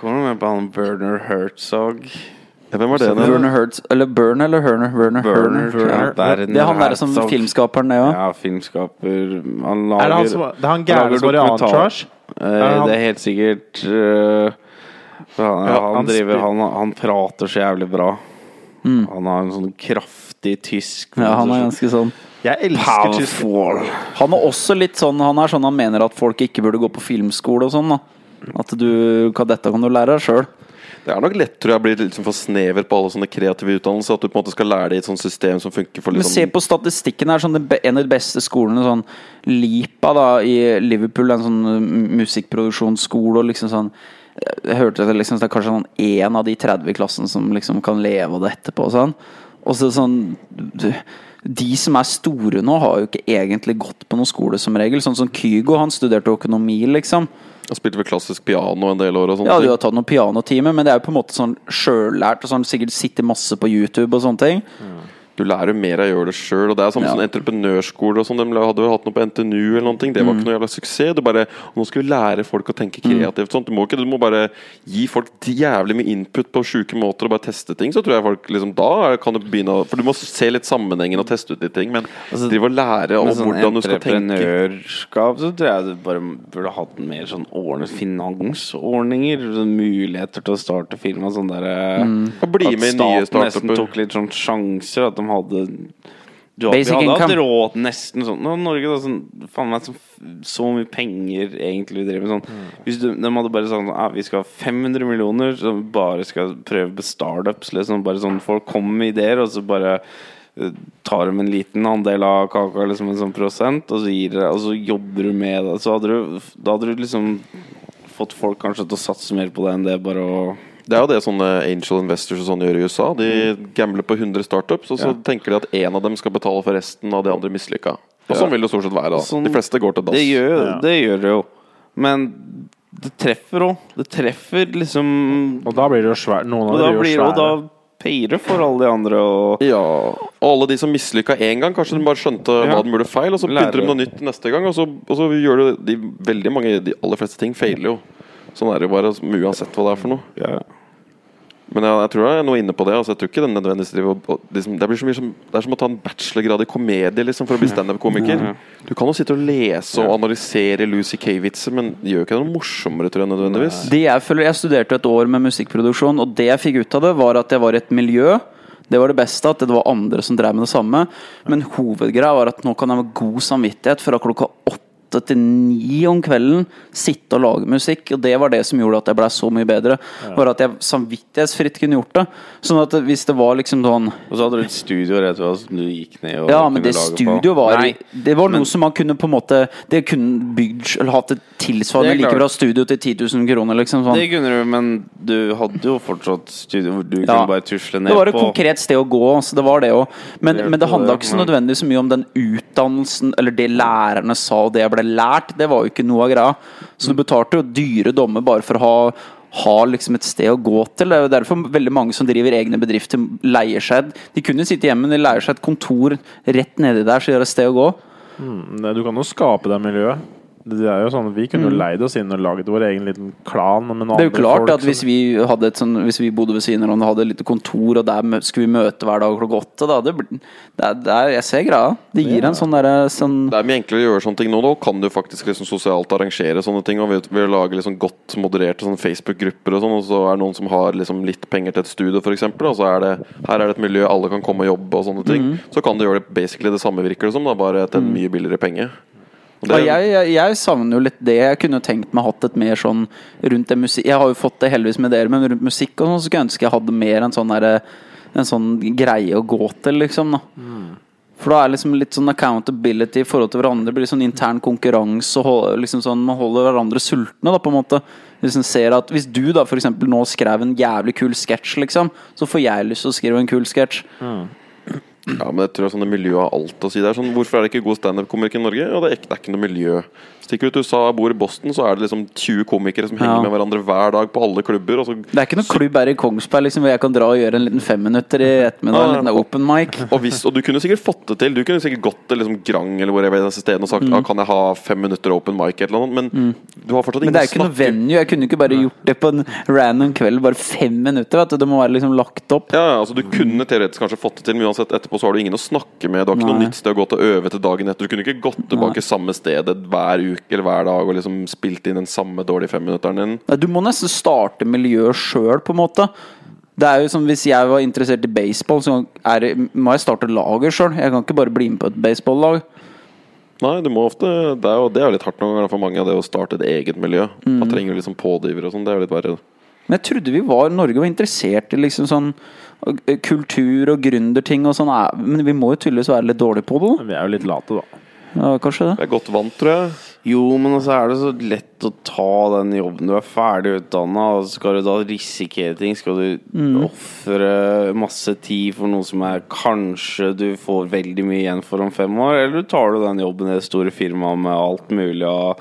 Kommer med på han Berner Herzog. Ja, hvem var det? nå? Werner Hertz Eller Burner eller Herner? Werner Burner, Herner, tror ja, det, er, han derre som filmskaperen, det òg. Ja, filmskaper. Han Er lager det han som Det er han gærne som var i annen? Eh, Er han- det er helt sikkert uh, han, Ja, han, han driver han, han prater så jævlig bra. Han har en sånn kraftig tysk Mm. Ja, han er ganske sånn Jeg elsker tysk. Han er også litt sånn Han er sånn han mener at folk ikke burde gå på filmskole og sånn. da At du hva Dette kan du lære deg sjøl. Det er nok lett tror jeg, å bli liksom for snever på alle sånne kreative utdannelser. At du på en måte skal lære det i et sånt system som funker for Men se liksom på statistikken her sånn, En av de beste skolene sånn Lipa da i Liverpool, en sånn uh, musikkproduksjonsskole og liksom sånn Jeg hørte det liksom Det er kanskje sånn én av de 30 i klassen som liksom kan leve av det etterpå sånn. Og så sånn De som er store nå, har jo ikke egentlig gått på noen skole som regel. Sånn som Kygo, han studerte økonomi, liksom. Jeg spilte vel klassisk piano en del år og sånne Ja, du har tatt noen pianotimer, men det er jo på en måte sånn sjøllært. Og sånn sikkert sitter masse på YouTube og sånne ting. Du lærer mer av å gjøre det sjøl. Det er samme Ja. som entreprenørskole og sånn. De hadde vel hatt noe på NTNU eller noe. Det var Mm. ikke noe jævla suksess. Du bare Nå skal vi lære folk å tenke kreativt. Sånt. Du må ikke Du må bare gi folk jævlig mye input på sjuke måter og bare teste ting. Så tror jeg folk liksom Da kan du begynne å For du må se litt sammenhengen og teste ut litt ting. Men Altså, drive og lære om sånn hvordan du skal tenke. entreprenørskap så tror jeg du bare burde hatt mer sånn ordnet finansordninger. Sånn muligheter til å starte firma. Sånn der, mm. At nye staten nesten tok litt sånn sjanser. At de hadde hadde, Basic vi hadde hatt råd nesten sånn Nå, Norge, da, sånn, faen meg så, så mye penger egentlig vi driver med sånn. Hvis du, de hadde bare sagt sånn ah, Vi skal ha 500 millioner som bare skal prøve på startups. Liksom. Bare sånn Folk kommer med ideer, og så bare eh, tar de en liten andel av kaka, liksom en sånn prosent, og så, gir, og så jobber du med det. Så hadde du, da hadde du liksom fått folk kanskje til å satse mer på det enn det bare å Det er jo det sånne angel investors og sånn gjør i USA. De gambler på 100 startups, og så Ja. tenker de at én av dem skal betale for resten av de andre mislykka. Og sånn vil det stort sett være. da Sånn- De fleste går til dass. Det gjør, Ja. det gjør det jo. Men det treffer òg. Det treffer liksom Og da blir det jo svært. Noen Og av da dem blir jo det og svære. da peier for alle de andre og Ja, og alle de som mislykka én gang, kanskje de bare skjønte Ja. hva de gjorde feil, og så begynte de noe nytt neste gang, og så, og så gjør du de veldig mange De aller fleste ting feiler jo. Sånn er det jo bare, uansett hva det er for noe. ja. Men jeg, jeg tror jeg er noe inne på det. Altså, jeg tror ikke den nødvendigvis liksom, det, blir så mye som, det er som å ta en bachelorgrad i komedie liksom, for å bli standup-komiker. Du kan jo sitte og lese og analysere Lucy Kay-vitser, men det gjør ikke det noe morsommere, tror jeg nødvendigvis. Det jeg føler Jeg studerte et år med musikkproduksjon, og det jeg fikk ut av det, var at jeg var i et miljø. Det var det beste, at det var andre som drev med det samme. Men hovedgreia var at nå kan jeg med god samvittighet fra klokka åtte til ni om kvelden sitte og lage musikk. Og det var det som gjorde at jeg ble så mye bedre. Var at jeg samvittighetsfritt kunne gjort det. Sånn at hvis det var liksom sånn Og så hadde du et studio rett ved som du gikk ned og Ja, men det studioet var Nei, Det var noe som man kunne på en måte Det kunne bygd Eller hatt et tilsvarende like bra studio til 10 000 kroner, liksom. Sånn. Det kunne du, men du hadde jo fortsatt studio hvor du Ja. kunne bare tusle ned på Det var et på. konkret sted å gå. Så det var det òg. Men, Det men det handla ikke så nødvendig nødvendigvis så mye om den utdannelsen eller det lærerne sa og det jeg ble lært. Det var jo ikke noe av greia. Så du betalte jo dyre dommer bare for å ha ha liksom et sted å gå til. Det er jo derfor veldig mange som driver egne bedrifter, leier seg De kunne sitte hjemme, men de leier seg et kontor rett nedi der, så de har et sted å gå. Mm, Du kan jo skape det miljøet. Det er jo sånn, Vi kunne jo leid oss inn og laget vår egen liten klan med noen Mm. Det er jo andre klart folk at hvis vi, hadde et sånn, hvis vi bodde ved siden av og hadde et lite kontor, og der skulle vi møte hver dag klokka åtte da, det, det, det er, Jeg ser greia. Det gir en sånn derre sånn, Det er mye enklere å gjøre sånne ting nå. Da kan du faktisk liksom sosialt arrangere sånne ting. Og ved, ved å lage liksom godt modererte sånn Facebook-grupper og sånn, og så er det noen som har liksom litt penger til et studio, f.eks., og så er det her er det et miljø alle kan komme og jobbe og sånne ting, Mm. så kan du gjøre det basically det samme, virker det som, da, bare til en mye billigere penge. Det- ja, jeg, jeg, jeg savner jo litt det. Jeg kunne tenkt meg hatt et mer sånn rundt det musikk Jeg har jo fått det heldigvis med dere, men rundt musikk og sånn, så skulle jeg ønske jeg hadde mer en sånn der, En sånn greie å gå til, liksom. da For da er liksom litt sånn accountability i forhold til hverandre. Det blir sånn intern konkurranse og liksom sånn, man holder hverandre sultne, da, på en måte. Hvis, ser at, hvis du da for eksempel nå skrev en jævlig kul sketsj, liksom, så får jeg lyst til å skrive en kul sketsj. Ja, men jeg tror sånne miljø har alt å si. Det er sånn, Hvorfor er det ikke god standup-komikk i Norge? Ja, det, er ikke, det er ikke noe miljø. Stikker du til USA bor i Boston, så er det liksom 20 komikere som henger Ja. med hverandre hver dag på alle klubber. Og så, Det er ikke noen klubb her i Kongsberg liksom, hvor jeg kan dra og gjøre en liten femminutter i ettermiddag. En liten open mic. og, hvis, og du kunne sikkert fått det til. Du kunne sikkert gått til liksom Grang eller hvor jeg vet stedene og sagt ah, Kan jeg ha fem minutter open mic, eller noe, men du har fortsatt Men det er ikke noe venue. Jeg kunne ikke bare gjort det på en random kveld. Bare fem minutter. Vet du. Det må være liksom lagt opp. Ja, ja, altså Du kunne teoretisk kanskje fått det til, men uansett etterpå så har du ingen å snakke med. Du har ikke noe nytt sted å gå til å øve til dagen etter. Du kunne ikke gått tilbake samme stedet hver uke eller hver dag og liksom spilt inn den samme dårlige femminutteren din. Nei, Du må nesten starte miljøet sjøl, på en måte. Det er jo som Hvis jeg var interessert i baseball, så er må jeg starte laget sjøl. Jeg kan ikke bare bli med på et baseballag. Nei, du må ofte Det er jo det er litt hardt noen ganger for mange, det å starte et eget miljø. Mm. Man trenger du liksom pådriver og sånn. Det er jo litt verre. Men jeg trodde vi var Norge var interessert i liksom sånn eh, kultur og gründerting og sånn. Men vi må jo tydeligvis være litt dårlige på det, da. Vi er jo litt late, da. Ja, kanskje det. Vi er godt vant, tror jeg. Jo, men altså er det så lett å ta den jobben. Du er ferdig utdanna, og så skal du da risikere ting. Skal du Mm. ofre masse tid for noe som er kanskje du får veldig mye igjen for om fem år? Eller tar du den jobben i det store firmaet med alt mulig av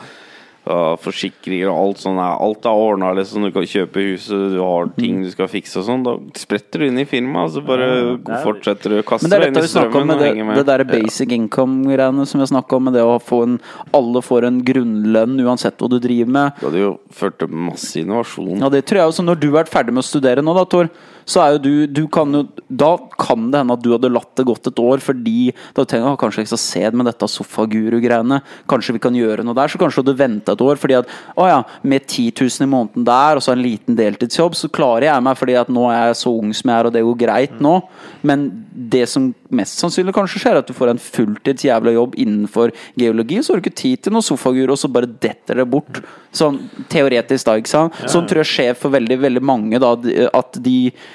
av forsikringer og alt sånn? er- Alt er ordna, liksom. Du kan kjøpe huset, du har ting du skal fikse og sånn. Da spretter du inn i firmaet, og så bare Ja. fortsetter du å kaste Men det deg inn i vi snakka om strømmen med det, det der basic income-greiene som vi snakka om, med det å få en Alle får en grunnlønn uansett hva du driver med. Det hadde jo ført til masse innovasjon. Ja, det tror jeg også. Når du har vært ferdig med å studere nå, da, Tor, så er jo du, du kan jo, Da kan det hende at du hadde latt det gått et år, fordi da tenker jeg kanskje jeg skal se det med dette sofaguru-greiene. Kanskje vi kan gjøre noe der. Så kanskje du hadde venta et år, fordi at å ja, med 10 000 i måneden der, og så en liten deltidsjobb, så klarer jeg meg fordi at nå er jeg så ung som jeg er, og det går greit nå. Men det som mest sannsynlig kanskje skjer, er at du får en fulltids jævla jobb innenfor geologi, så har du ikke tid til noe sofaguru, og så bare detter det bort. Sånn teoretisk, da, ikke sant. Sånn tror jeg skjer for veldig, veldig mange, da, at de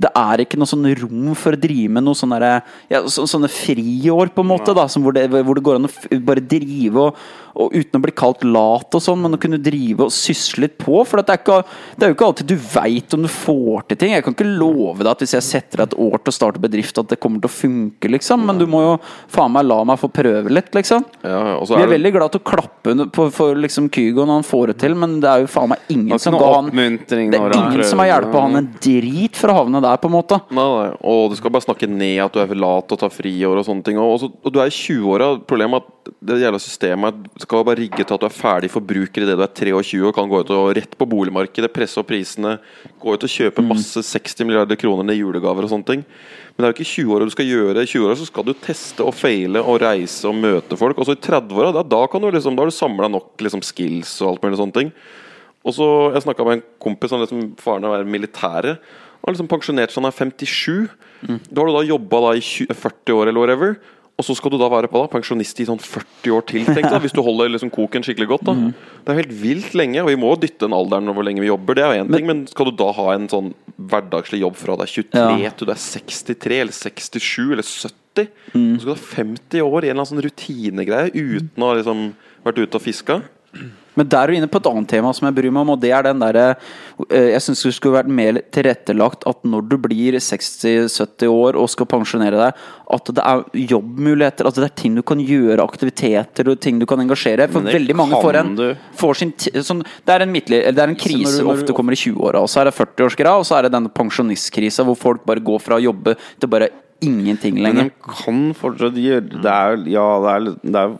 Det er ikke noe sånn rom for å drive med noe derre- ja, så, sånne friår, på en måte, da, som hvor, det, hvor det går an å bare drive og, og uten å bli kalt lat og sånn, men å kunne drive og sysle litt på. For det, er ikke, det er jo ikke alltid du veit om du får til ting. Jeg kan ikke love deg at hvis jeg setter deg et år til å starte bedrift, at det kommer til å funke, liksom. Men du må jo faen meg la meg få prøve litt, liksom. Ja, er Vi er det veldig glad til å klappe på, for liksom Kygo når han får det til, men det er jo faen meg ingen som ga han Det er ingen som har hjulpet han en drit for å havne der, på en måte. Nei, nei, og du skal bare snakke ned at du er for lat og tar friår og sånne ting. Og, også, og du er i 20-åra. Problemet er at det jævla systemet er- skal bare rigge til at du er ferdig forbruker idet du er 23 og kan gå ut og rett på boligmarkedet, presse opp prisene, gå ut og kjøpe masse 60 milliarder kroner i julegaver og sånne ting. Men det er jo ikke i 20-åra du skal gjøre. I 20-åra så skal du teste og feile og reise og møte folk. Og så i 30-åra, da, da, kan du liksom, da har du samla nok liksom, skills og alt mulig sånne ting. Og så, Jeg snakka med en kompis som liksom, faren er militære. Han har liksom pensjonert seg han er 57. Da har du da jobba i 20, 40 år eller whatever. Og så skal du da være på da, pensjonist i sånn 40 år til, tenk deg, hvis du holder liksom koken skikkelig godt. da Det er helt vilt lenge, og vi må dytte den alderen over hvor lenge vi jobber. Det er jo en ting, men skal du da ha en sånn hverdagslig jobb fra du er 23 Ja. til du er 63 eller 67 eller 70? Så skal du ha 50 år i en eller annen sånn rutinegreie uten å ha liksom vært ute og fiska? Men der er du inne på et annet tema som jeg bryr meg om, og det er den derre eh, Jeg syns det skulle vært mer tilrettelagt at når du blir 60-70 år og skal pensjonere deg, at det er jobbmuligheter. at det er ting du kan gjøre, aktiviteter og ting du kan engasjere. For veldig mange får en, får sin sånn, Det er en, midtlig- eller det er en krise som ofte kommer i 20-åra, og så er det 40-årsgreia, og så er det denne pensjonistkrisa hvor folk bare går fra å jobbe til bare ingenting lenger. Men de kan fortsatt gjøre Det er Ja, det er, det er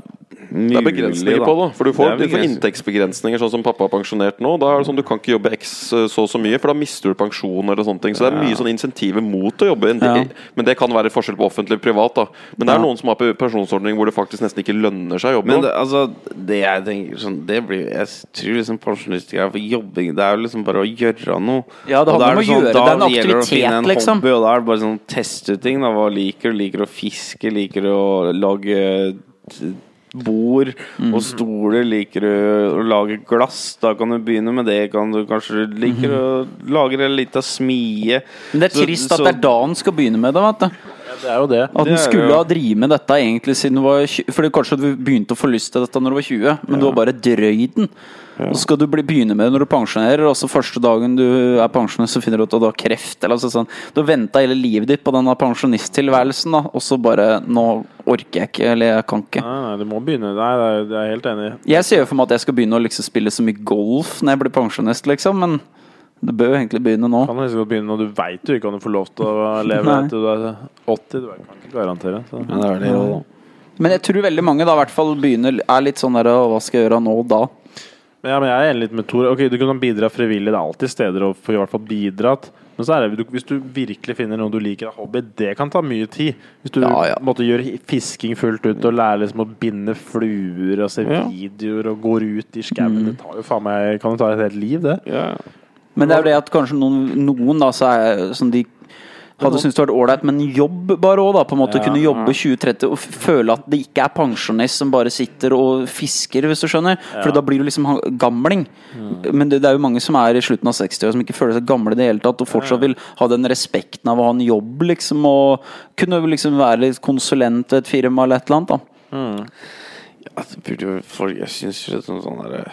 Det er begrensninger på det. For du får, Det du får inntektsbegrensninger, sånn som pappa er pensjonert nå. Da er det sånn Du kan ikke jobbe x eh, så og så mye, for da mister du pensjon eller sånne ting. Så det er mye sånn insentiver mot å jobbe. Ja. Men det kan være forskjell på offentlig og privat. da Men det er Ja. noen som har pe- pensjonsordning hvor det faktisk nesten ikke lønner seg å jobbe. Men det, altså, det jeg tenker sånn Det blir Jeg tror liksom pensjonistgreier for jobbing Det er jo liksom bare å gjøre noe. Ja, det handler om å gjøre. da Det er en aktivitet, en liksom. Hobby, og da er det bare sånn teste ting. Da. Hva liker du? Liker du å fiske? Liker du å lage bord Mhm. og stoler? Liker du å lage glass? Da kan du begynne med det. Kan du kanskje Liker du å lage en liten smie? Men det er Så- trist at så- det er da han skal begynne med det, vet du. Det er jo det. At den skulle ha drevet med dette egentlig siden du var 20 Fordi kanskje du begynte å få lyst til dette når du var 20, men du har bare drøyd den. Ja. så skal du bli, begynne med det når du pensjonerer, og så første dagen du er pensjonist, så finner du ut at du har kreft. Eller altså sånn. Du har venta hele livet ditt på denne pensjonisttilværelsen, da, og så bare Nå orker jeg ikke, eller jeg kan ikke. Nei, nei, du må begynne. Nei, er, det er jeg helt enig i. Jeg ser jo for meg at jeg skal begynne å liksom spille så mye golf når jeg blir pensjonist, liksom, men det bør jo egentlig begynne nå. Kan liksom godt begynne, og du veit jo ikke om du får lov til å leve til du er 80. Du kan ikke garantere. Så. Men det er det jo, da. Men jeg tror veldig mange da hvert fall begynner er litt sånn der Hva skal jeg gjøre nå da? Men, ja, men jeg er enig litt med Tor. Ok, Du kan bidra frivillig. Det er alltid steder å få i hvert fall bidratt. Men så er det, hvis du virkelig finner noe du liker av hobby, det kan ta mye tid. Hvis du Ja, ja. måtte gjøre fisking fullt ut og lære liksom å binde fluer og se Ja. videoer og går ut i skauen Det tar jo faen meg Kan jo ta et helt liv, det. Ja. Men det er jo det at kanskje noen, noen da så er som de hadde syntes det var ålreit med en jobb bare òg. På en måte Ja, kunne jobbe 20-30 og føle at det ikke er pensjonist som bare sitter og fisker, hvis du skjønner. For da blir du liksom gamling. gamling. Men det, det er jo mange som er i slutten av 60 år som ikke føler seg gamle i det hele tatt, og fortsatt vil ha den respekten av å ha en jobb, liksom, og kunne liksom være litt konsulent ved et firma eller et eller annet, da. Ja, det burde jo folk Jeg syns jo sånn sånn derre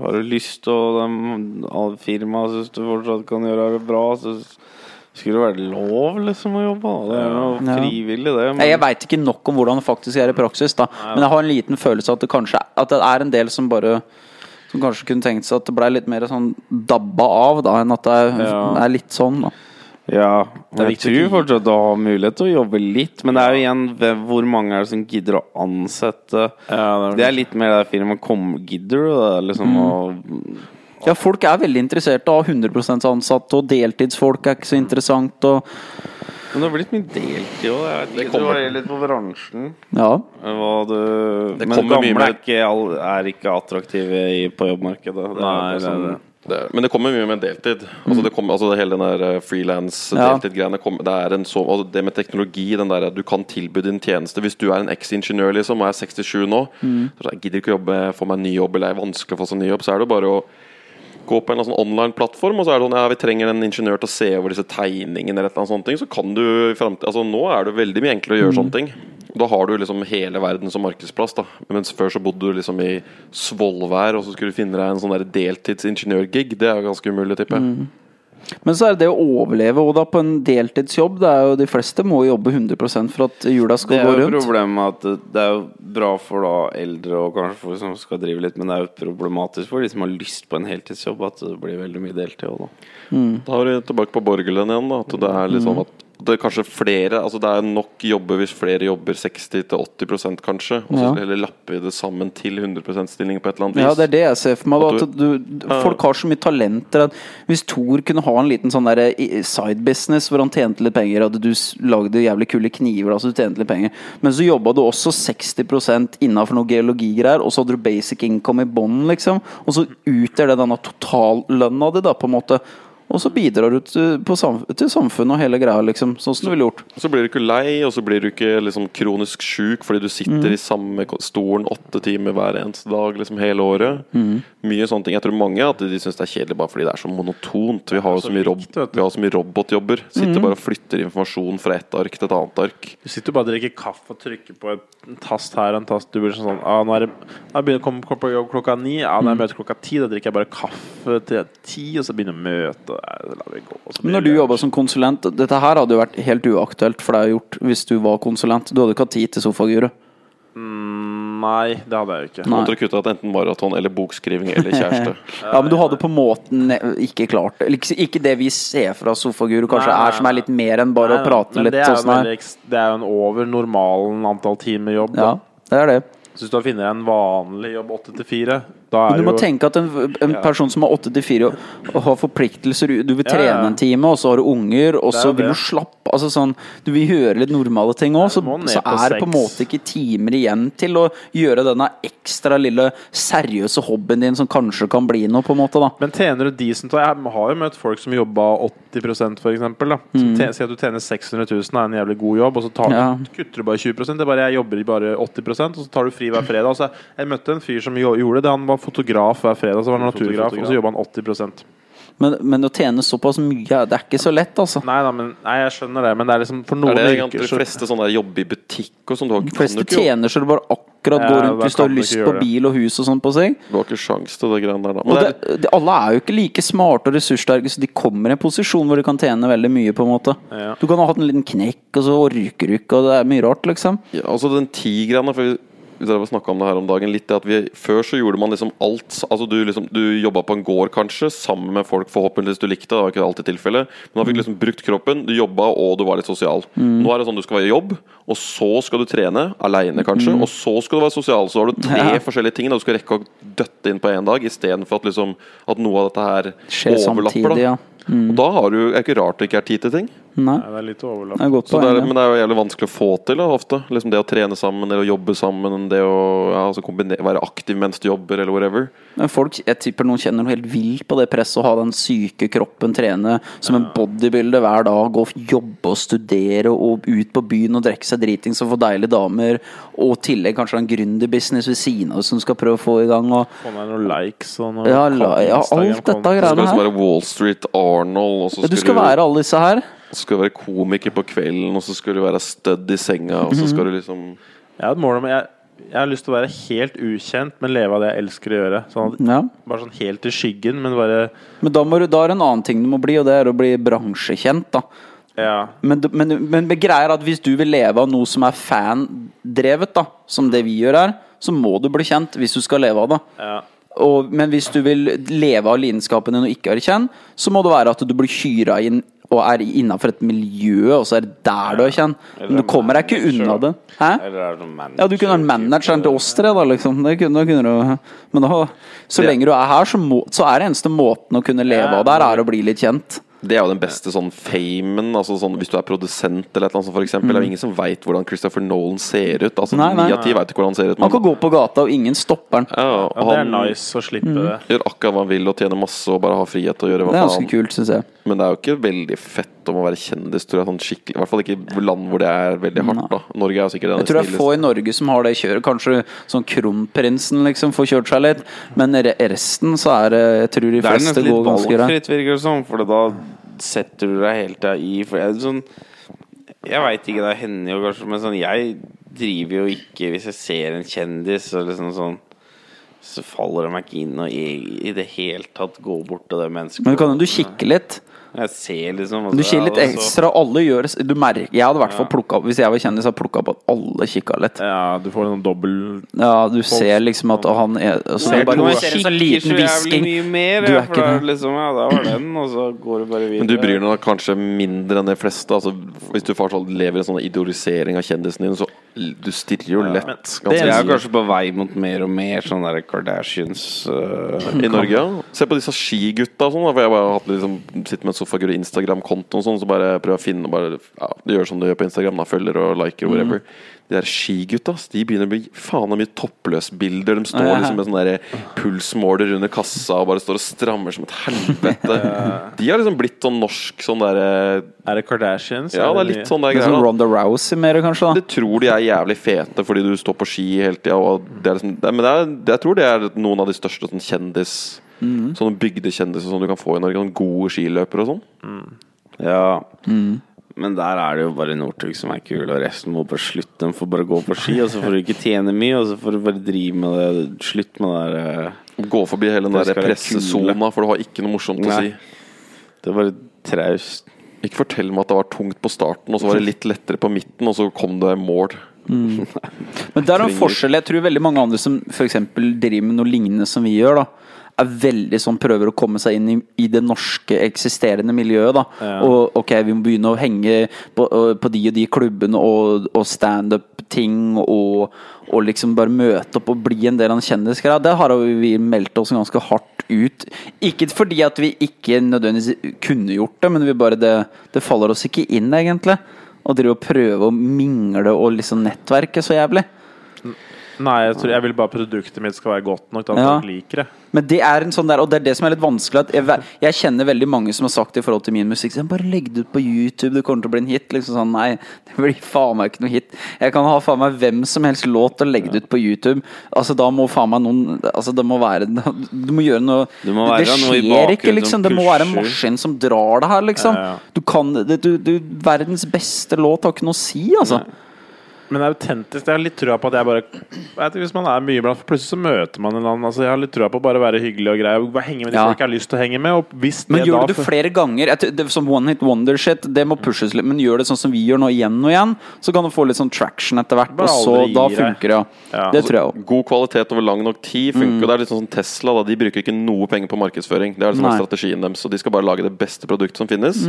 Har du lyst og de- firmaet syns du fortsatt kan gjøre det bra, så skulle det være lov liksom å jobbe. Det er Ja. frivillig, det. Men... Jeg veit ikke nok om hvordan det faktisk er i praksis, da. Men jeg har en liten følelse at det kanskje at det er en del som bare Som kanskje kunne tenkt seg at det blei litt mer sånn dabba av, da, enn at det er, Ja. er litt sånn, da. Ja, er men jeg tror fortsatt du har mulighet til å jobbe litt. Men det er jo igjen hvor mange er det som gidder å ansette Ja, Det er litt mer det firmaet kom, gidder du det? Liksom å Ja, folk er veldig interessert av 100% ansatte, og deltidsfolk er ikke så interessant, og Men det har blitt mye deltid òg. Det kommer- det litt på bransjen. ja. Hva du Det Men gamle er ikke, er ikke attraktive i, på jobbmarkedet. Det er Nei, det er sånn- det. Det, er- men det kommer mye med deltid. Altså det kom, altså hele den der frilans Ja. deltid-greiene kommer- Det er en så altså det med teknologi, den der at du kan tilby din tjeneste Hvis du er en eks-ingeniør liksom, og er 67 nå så Jeg gidder ikke jobbe, få meg en ny jobb, eller er vanskelig å få seg ny jobb, så er det bare å gå på en sånn online-plattform, og så er det sånn Ja, vi trenger en ingeniør til å se over disse tegningene, eller eller annet sånt, så kan du Altså nå er det veldig mye enklere å gjøre sånne ting. Da har du liksom hele verden som markedsplass, da. Mens før så bodde du liksom i Svolvær, og så skulle du finne deg en sånn der deltidsingeniørgig. Det er jo ganske umulig, tipper jeg. Men så er det det å overleve og da på en deltidsjobb det er jo De fleste må jobbe 100% for at jula skal gå rundt. Det er jo problemet at det- er jo bra for da eldre og kanskje folk som skal drive litt, men det er jo problematisk for de som har lyst på en heltidsjobb, at det blir veldig mye deltid òg, da. Da er vi tilbake på borgerlønn igjen. Da, at det er litt sånn at det er kanskje flere Altså det er nok jobber hvis flere jobber 60-80% kanskje. Og så Ja. heller lapper vi det sammen til 100% stilling på et eller annet vis. Ja, det er det jeg ser for meg. At du, folk har så mye talenter at hvis Thor kunne ha en liten sånn der side business hvor han tjente litt penger, at du lagde jævlig kule kniver, altså så du tjente litt penger, men så jobba du også 60% innafor noe geologigreier, og så hadde du basic income i bånn, liksom, og så utgjør det denne totallønna di, da, på en måte. Og så bidrar du til, på samf til samfunnet og hele greia, liksom. Sånn som du ville gjort. Så blir du ikke lei, og så blir du ikke liksom kronisk sjuk fordi du sitter i samme stolen åtte timer hver eneste dag liksom hele året. Mye sånne ting. Jeg tror mange at de syns det er kjedelig bare fordi det er så monotont. Vi har jo så mye, rob vi har så mye robotjobber. Sitter bare og flytter informasjon fra et ark til et annet ark. Du sitter bare og drikker kaffe og trykker på en tast her og en tast Du blir sånn ah, Nå er det nå begynner jeg å komme på jobb klokka ni. Ah, når jeg møter klokka ti, da drikker jeg bare kaffe til ti, og så begynner jeg å møte så lar vi gå. Men Når du jobba som konsulent, dette her hadde jo vært helt uaktuelt for deg å gjort hvis du var konsulent. Du hadde ikke hatt tid til sofaguret. Mm, Nei, det hadde jeg jo ikke. Nei. Måtte du kutte ut enten maraton eller bokskriving eller kjæreste. Ja, men du hadde på en måte ikke klart det. Ikke, det vi ser fra sofaguru kanskje Nei, nei, er, som er litt mer enn bare Nei, å prate litt. det er, sånn veldig det er jo en over normalen antall timer jobb. Ja, det er det. Så hvis du finner en vanlig jobb åtte til fire, Men du må jo tenke at en, en person som har 8 til 4 og, og har forpliktelser Du vil trene ja. en time, og så har du unger, og så vil du slappe Altså sånn Du vil gjøre litt normale ting òg, så, så er det på en måte ikke timer igjen til å gjøre denne ekstra lille seriøse hobbyen din som kanskje kan bli noe, på en måte, da. Men tjener du decent Jeg har jo møtt folk som jobba 80 for eksempel, da. Som tjener, Si at du tjener 600 000 er en jævlig god jobb, og så tar, Mm. Ja. kutter du bare 20% Det er bare Jeg jobber bare 80% og så tar du fri hver fredag. Altså, jeg møtte en fyr som gjorde det. Han var fotograf hver fredag, så var han naturgraf, og så jobba han 80% Men, men å tjene såpass mye, det er ikke så lett, altså. Nei nei, men Nei, jeg skjønner det, men det er liksom For Er noen det yrker de fleste sånne jobber i butikk og sånn? Du har De fleste tjener så du bare akkurat Ja, går rundt hvis du har lyst på bil og hus og sånn på seg. du har ikke sjans til det greiene der, da. Men det det, er, alle er jo ikke like smarte og ressurssterke, så de kommer i en posisjon hvor de kan tjene veldig mye. på en måte Ja. Du kan ha hatt en liten knekk, og så orker du ikke, og det er mye rart, liksom. ja, altså den tigerne for vi, drev og om det her om dagen litt at vi, Før så gjorde man liksom alt Altså Du liksom Du jobba på en gård kanskje sammen med folk forhåpentligvis du likte. Det var ikke alltid tilfellet. Men da fikk du liksom brukt kroppen. Du jobba og du var litt sosial. Nå er det sånn du skal være i jobb, og så skal du trene aleine kanskje. Og så skal du være sosial. Så har du tre Ja. forskjellige ting da du skal rekke å døtte inn på én dag, istedenfor at liksom At noe av dette her Skjer overlapper. samtidig, ja. Mm. Og da har du, er det ikke rart det ikke er tid til ting. Nei, Nei, det er litt overlapp. det er godt Så det er, men det er jo jævlig vanskelig å få til da, ofte. Liksom Det å trene sammen, eller å jobbe sammen, det å ja, altså kombinere, være aktiv mens du jobber, eller whatever. Men folk, jeg tipper noen kjenner noe helt vilt på det presset å ha den syke kroppen, trene som en bodybuilder hver dag, gå og jobbe og studere og ut på byen og drikke seg dritings og få deilige damer, og i tillegg kanskje en gründerbusiness ved siden av som du skal prøve å få i gang. Og, Få deg noen likes og noen ja, la, ja, alt dette greiene her. Skal liksom være Wall Street Arnold, og så skal du skal være alle disse her. så skal du være komiker på kvelden, og så skal du være stødd i senga, og så skal du liksom Jeg har et mål om jeg, jeg har lyst til å være helt ukjent, men leve av det jeg elsker å gjøre. Sånn at, Ja. bare sånn helt i skyggen, men bare Men da, må du, da er det en annen ting du må bli, og det er å bli bransjekjent. da Ja. Men, men, men men greia er at hvis du vil leve av noe som er fandrevet, da som det vi gjør her, så må du bli kjent hvis du skal leve av det. ja. Og, men hvis du vil leve av lidenskapen din og ikke kjent, så må det være at du blir hyra inn og er innafor et miljø, og så er det der du er kjent. Men du kommer deg ikke unna det. Hæ? Ja, du kunne vært manageren til oss tre, da, liksom. Det kunne, kunne du, men da, så lenge du er her, så, må, så er det eneste måten å kunne leve av der, er å bli litt kjent. Det er jo den beste sånn famen. Altså sånn, hvis du er produsent eller et eller annet sånt, eksempel. Det er jo ingen som veit hvordan Christopher Nolan ser ut. Altså Mm. Nei, nei. Ni av ti veit ikke hvordan han ser ut. Men, kan gå på gata, og ingen stopper han. ja, og ja, det er nice å slippe Mm. det. gjør akkurat hva han vil og tjener masse og bare har frihet til å gjøre hva Det er ganske faen. kult, syns jeg. Men det er jo ikke veldig fett om å være kjendis, tror jeg. Sånn skikkelig, I hvert fall ikke i land hvor det er veldig hardt. da Norge er jo sikkert Jeg tror det er få i Norge som har det kjøret. Kanskje sånn kronprinsen liksom får kjørt seg litt. Men resten så er det Jeg tror de Det er nesten litt ganske valgfritt, virker det som. For da setter du deg hele tida i For jeg, sånn, jeg veit ikke, det hender jo kanskje, men sånn Jeg driver jo ikke Hvis jeg ser en kjendis liksom sånn så faller det meg ikke inn å i, i det hele tatt gå bort til det mennesket. Men kan du kikke litt? Jeg ser liksom Du kikker litt ja, og så- ekstra, alle gjør. Du merker Jeg hadde i hvert fall plukka opp Hvis jeg var kjendis, hadde jeg plukka opp at alle kikka litt. Ja, du får en sånn dobbel Ja, du ser liksom at han er altså, Ser det er bare du noe ser en sånn liten så hvisking. Du er ikke det. liksom Ja, da var den, og så går du bare videre. Men du bryr deg kanskje mindre enn de fleste. Altså, hvis du fortsatt lever i en sånn idolisering av kjendisen din, så du stirrer jo lett. men det er kanskje på vei mot mer og mer sånn der Kardashians uh, I Norge, ja. Se på disse skigutta og sånn. For jeg bare har hatt liksom, sitter med en sofagur i Instagram-konto og sånn, så bare prøver å finne bare, ja, gjør som du gjør på Instagram, da. Følger og liker og whatever. De der skigutta, de begynner å bli faen meg mye toppløsbilder. De står Ja. liksom med sånn der pulsmåler under kassa og bare står og strammer som et helvete. De har liksom blitt sånn norsk sånn derre Er det Kardashians? Ja, det er litt sånn der er greier. sånn. Ronda Rousey mer, kanskje. da Det tror de er jævlig fete fordi du står på ski hele tida. Liksom, men det er, jeg tror det er noen av de største sånn kjendis Sånne bygdekjendiser som du kan få i Norge. Sånne gode skiløpere og sånn. Ja. Men der er det jo bare Northug som er kul, og resten må bare slutte. De får bare gå på ski, og så får du ikke tjene mye, og så får du bare drive med det. Slutt med det der uh, Gå forbi hele den der pressesona, for du har ikke noe morsomt å si. Det er bare traust. Ikke fortell meg at det var tungt på starten, og så var det litt lettere på midten, og så kom det mål. Men det er en forskjell. Jeg tror veldig mange andre som f.eks. driver med noe lignende som vi gjør, da er veldig sånn prøver å komme seg inn i, i det norske eksisterende miljøet. da Og ok, vi må begynne å henge på, på de og de klubbene og, og standup-ting og, og liksom bare møte opp og bli en del av en kjendisgreie. Der har vi meldt oss ganske hardt ut. Ikke fordi at vi ikke nødvendigvis kunne gjort det, men vi bare det, det faller oss ikke inn, egentlig. Å drive og prøve å mingle og liksom nettverke så jævlig. Nei, jeg, tror, jeg vil bare produktet mitt skal være godt nok til at Ja. folk liker det. Men det er en sånn der, og det er det som er litt vanskelig at jeg, jeg kjenner veldig mange som har sagt i forhold til min musikk sånn, Bare legg det ut på YouTube, det kommer til å bli en hit. Liksom sånn, Nei, det blir faen meg ikke noe hit. Jeg kan ha faen meg hvem som helst låt og legge det ut på YouTube. Altså Da må faen meg noen Altså Det må være Du må gjøre noe Det må Det skjer noe ikke, liksom. Det må være en maskin som drar det her, liksom. Ja, ja. Du kan det, du, du, Verdens beste låt har ikke noe å si, altså. Men autentisk, jeg har litt trua på at jeg bare jeg Hvis man er mye blant Plutselig så møter man en annen. Altså, jeg har litt trua på å bare være hyggelig og grei. Og bare henge med de Ja. folk jeg har lyst til å henge med. Og hvis Men det gjør da du det flere ganger det, Som one hit wonder-shit, det må pushes litt. Men gjør det sånn som vi gjør nå, igjen og igjen, så kan du få litt sånn traction etter hvert. Bare Og så da funker det, ja. Ja. Det tror jeg òg. God kvalitet over lang nok tid funker. Mm. Det er litt sånn som Tesla. Da. De bruker ikke noe penger på markedsføring. Det er liksom strategien deres. Så de skal bare lage det beste produktet som finnes.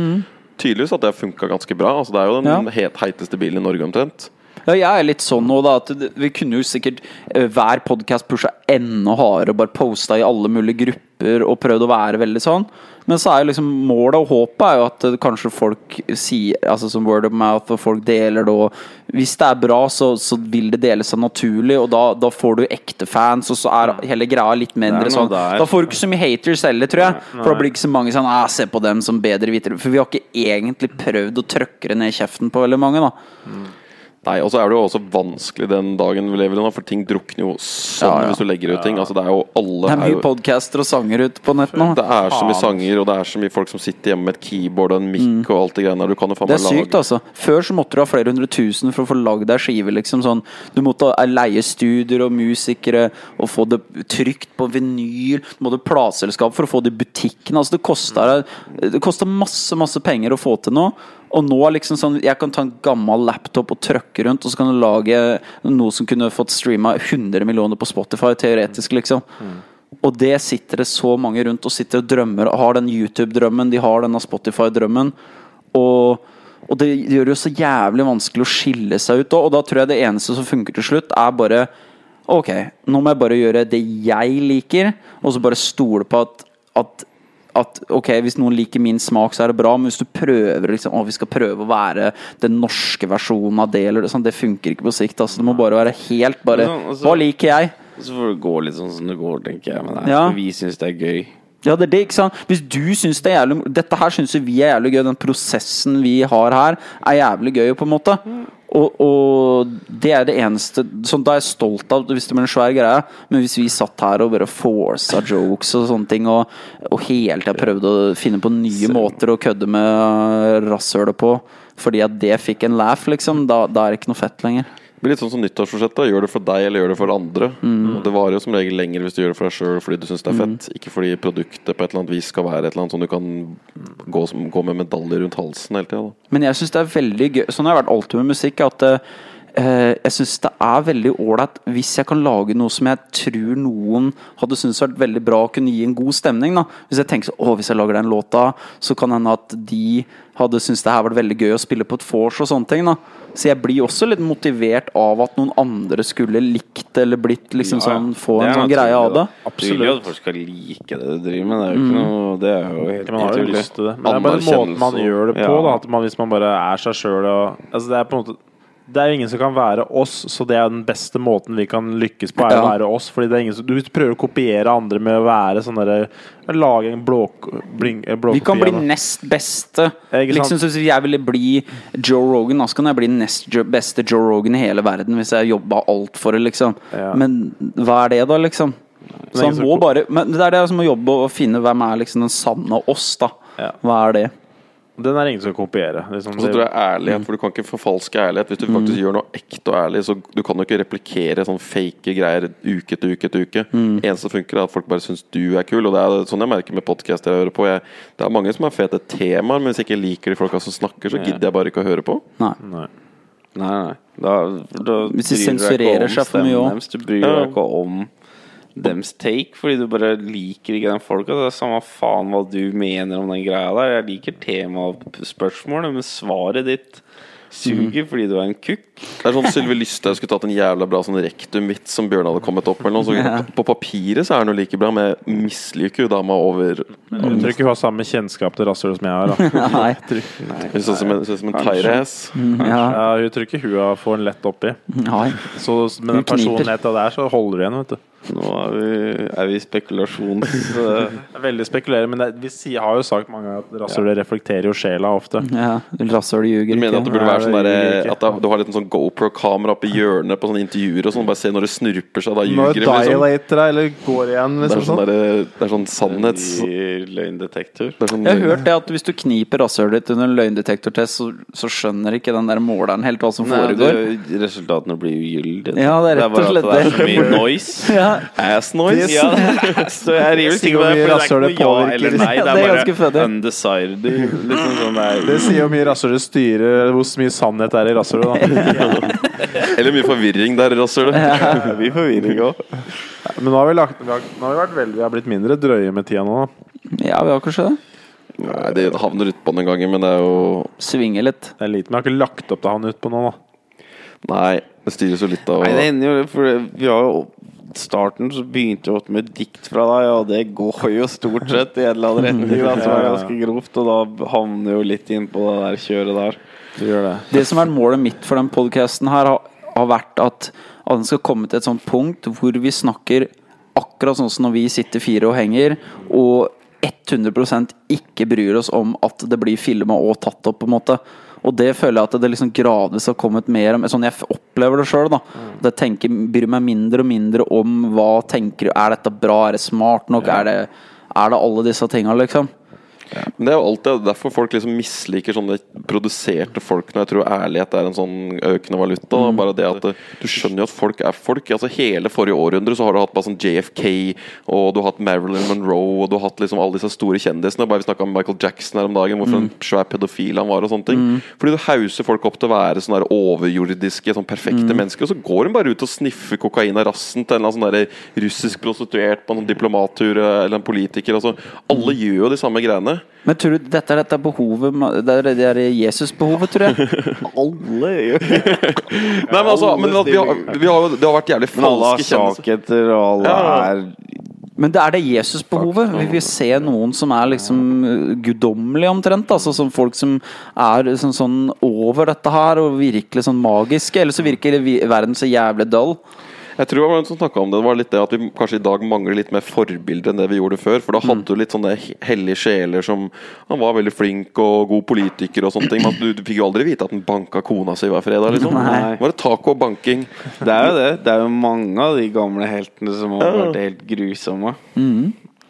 Tydeligvis at det har funka ganske bra. Altså, det er jo den Ja. het, heiteste bilen i Norge omtrent. Ja, jeg er litt sånn nå, da. At vi kunne jo sikkert eh, hver podkast pusha enda hardere og bare posta i alle mulige grupper og prøvd å være veldig sånn. Men så er jo liksom målet og håpet er jo at eh, kanskje folk sier Altså som word of mouth, og folk deler det, og hvis det er bra, så, så vil det dele seg naturlig, og da, da får du ekte fans, og så er hele greia litt mindre sånn. der. Da får du ikke så mye haters heller, tror jeg. For da blir ikke så mange sånn ah, 'Se på dem som bedre vitere'. For vi har ikke egentlig prøvd å trøkke det ned i kjeften på veldig mange, da. Nei, Og så er det jo også vanskelig den dagen vi lever i nå, for ting drukner jo sånn Ja, ja. hvis du legger ut ting. Altså Det er jo alle Det er mye jo, podcaster og sanger ute på nett nå. det er så mye sanger, og det er så mye folk som sitter hjemme med et keyboard og en mic og alt det greiene der. Du kan jo faen Mm. Det er sykt, lage altså. Før så måtte du ha flere hundre tusen for å få lagd deg skive. Liksom sånn. Du måtte leie studier og musikere og få det trygt på vinyl. Du måtte ha plateselskap for å få det i butikken. Altså, det kosta masse, masse penger å få til noe. Og nå liksom sånn Jeg kan ta en gammel laptop og trøkke rundt, og så kan du lage noe som kunne fått streama 100 millioner på Spotify, teoretisk, liksom. Og det sitter det så mange rundt og sitter og drømmer og har den YouTube-drømmen, de har denne Spotify-drømmen. Og, og det gjør det jo så jævlig vanskelig å skille seg ut. Og da tror jeg det eneste som funker til slutt, er bare Ok, nå må jeg bare gjøre det jeg liker, og så bare stole på at, at at ok, hvis noen liker min smak, så er det bra, men hvis du prøver liksom, å, vi skal prøve å være den norske versjonen av det, eller det, sånn, det funker ikke på sikt. Altså, det må bare være helt bare sånn, altså- Hva liker jeg? Så får det gå litt sånn som det går, tenker jeg. Men er, Ja. vi syns det er gøy. Ja, det er det, ikke sant? Hvis du syns det er jævlig Dette her syns vi er jævlig gøy. Den prosessen vi har her, er jævlig gøy, på en måte. Og, og det er det eneste Sånn Da er jeg stolt av hvis det blir en svær greie. Men hvis vi satt her og bare forsa jokes og sånne ting, og, og hele tida prøvde å finne på nye måter å kødde med rasshølet på fordi at det fikk en laugh, liksom, da, da er det ikke noe fett lenger. Det blir litt sånn som nyttårsforsettet. Gjør det for deg, eller gjør det for andre. Mm. Og Det varer jo som regel lenger hvis du gjør det for deg sjøl fordi du syns det er fett. Ikke fordi produktet på et eller annet vis skal være et eller annet sånn du kan gå, som, gå med medaljer rundt halsen hele tida. Men jeg syns det er veldig gøy Sånn har jeg vært alltid med musikk. At uh, jeg syns det er veldig ålreit hvis jeg kan lage noe som jeg tror noen hadde syntes vært veldig bra og kunne gi en god stemning. Da. Hvis jeg tenker så, å, hvis jeg lager den låta, så kan hende at de hadde syntes det her var veldig gøy å spille på et vors og sånne ting. Da. Så jeg blir også litt motivert av at noen andre skulle likt eller blitt liksom Ja, ja. sånn Få en sånn greie av det. da. Du vil jo at folk skal like det du driver med. Det er jo ikke noe Det er jo helt Man har jo lyst til det. Men det er bare måten man gjør det på. Ja. Da, at man, hvis man bare er seg sjøl altså Det er på en måte det er jo ingen som kan være oss, så det er den beste måten vi kan lykkes på, er å være oss. Fordi det er ingen som, du, prøver å kopiere andre med å være sånn derre Lage en blå, eh, blåkopi Vi kan bli nest beste. Liksom, så Hvis jeg ville bli Joe Rogan, så kan jeg bli nest beste Joe Rogan i hele verden hvis jeg jobba alt for det, liksom. Ja. Men hva er det, da, liksom? Så han må bare Men det er det som å jobbe og finne hvem er liksom den sanne oss, da. Ja. Hva er det? Den er ingen som kan kopiere. Liksom, Og så tror jeg Mm. ærlighet, for du kan ikke forfalske ærlighet. Hvis du faktisk gjør noe ekte og ærlig, så du kan jo ikke replikere sånn fake greier uke etter uke etter uke. Mm. Eneste som funker, er at folk bare syns du er kul. Og det er sånn jeg merker med podkaster jeg hører på. Jeg, det er mange som har fete temaer, men hvis jeg ikke liker de folka som snakker, så gidder jeg bare ikke å høre på. Nei. Nei. Nei, nei. Da, da Hvis de sensurerer seg for mye òg. Du bryr deg ikke om dems take, fordi du bare liker ikke den folka. Det er samme faen hva du mener om den greia der. Jeg liker temaet spørsmålet, men svaret ditt Suger fordi du er en kukk. Det er sånn Sylvi Lysthaug skulle tatt en jævla bra sånn rektumvits som Bjørn hadde kommet opp med. eller noe, Så Ja. På papiret så er den jo like bra, men jeg misliker jo dama over Jeg tror ikke hun har samme kjennskap til rasshøl som jeg har. Da. Nei. Hun ser ut som en, som en tightass. Ja. Ja, hun tror ikke hun får en lett oppi. Nei. Så med den personligheta der, så holder du igjen. vet du Nå er vi, er vi spekulasjons... Uh, er Veldig spekulerende, men det, vi sier- har jo sagt mange ganger at rasshølet reflekterer jo sjela ofte. Ja, Rasshøl ljuger ikke. Du mener at det burde være sånn det der. At du har litt sånn GoPro-kamera oppe i hjørnet på sånne intervjuer og sånn, bare se når det snurper seg, da ljuger ljuger Når liksom. dilater deg, eller går igjen, Det er liksom sånn, sånn. der, det er sånn sannhets... løgndetektor. Er sånn, Jeg har hørt det at hvis du kniper rasshølet ditt under en løgndetektortest, så, så skjønner ikke den der måleren helt hva som Nei, foregår. det, resultatene blir ugyldige. Ja, det er rett og bare at det er så mye noise. Ja, Ass noise! Ja, så jeg river på hvor det. For det er ikke noe ja eller nei. Det er bare undecided. Liksom sånn det Det er sier jo mye rasshølet styrer hvor mye sannhet det er i rasshølet. Eller mye forvirring der, rasshølet. mye forvirring òg. Men nå har vi, lagt, vi, har, nå har vi vært veldig Vi har blitt mindre drøye med tida nå. da. ja vi har kanskje det. Nei, det havner utpå noen gangen, men det er jo Svinger litt. Det er lite, men jeg har ikke lagt opp til han utpå nå. da Nei, det styres jo litt av Nei, det hender jo For vi har jo starten så begynte jo med dikt fra deg, og det går jo stort sett i en eller annen retning, da, som er ganske grovt, og da havner jo litt inn på det der kjøret der. Du gjør det. Det som er målet mitt for den podcasten her, har, har vært at, at den skal komme til et sånt punkt hvor vi snakker akkurat sånn som når vi sitter fire og henger, og 100% ikke bryr oss om at det blir filma og tatt opp, på en måte. Og det føler jeg at det liksom gradvis har kommet mer om Sånn jeg opplever det sjøl. Jeg tenker, bryr meg mindre og mindre om hva tenker du Er dette bra? Er det smart nok? Er, det, er det alle disse tinga, liksom? Men det er jo alltid derfor folk liksom misliker sånne produserte folk når jeg tror ærlighet er en sånn økende valuta. da. Bare det at eh, Du skjønner jo at folk er folk. Altså Hele forrige århundre så har du hatt bare sånn JFK, og du har hatt Marilyn Monroe, og du har hatt liksom alle disse store kjendisene. Bare Vi snakka om Michael Jackson her om dagen, hvorfor en svær pedofil han var og sånne ting. Fordi du hauser folk opp til å være sånne der overjordiske, sånn perfekte mennesker, og så går de bare ut og sniffer kokain av rassen til en eller annen sånn russisk prostituert på en diplomattur eh, eller en politiker. Altså, alle gjør jo de samme greiene. Men tror du dette er dette behovet Det er det er Jesus-behovet, tror jeg. Alle gjør Nei, men altså, men at vi har, vi har, det har vært jævlig Men alle har falske kjendiser. og alle er Men det er det Jesus-behovet. Vi vil se noen som er liksom guddommelig omtrent. Altså som folk som er sånn, sånn over dette her, og virkelig sånn magiske. Eller så virker verden så jævlig dull. Jeg tror det var en som snakket om det, det var litt det at vi kanskje i dag mangler litt mer forbilder enn det vi gjorde før. For da hadde du litt sånne hellige sjeler som Han var veldig flink og god politiker og sånne ting, men du, du fikk jo aldri vite at han banka kona si hver fredag, liksom. Nei. Var det taco og banking? Det er jo det. Det er jo mange av de gamle heltene som har vært helt grusomme.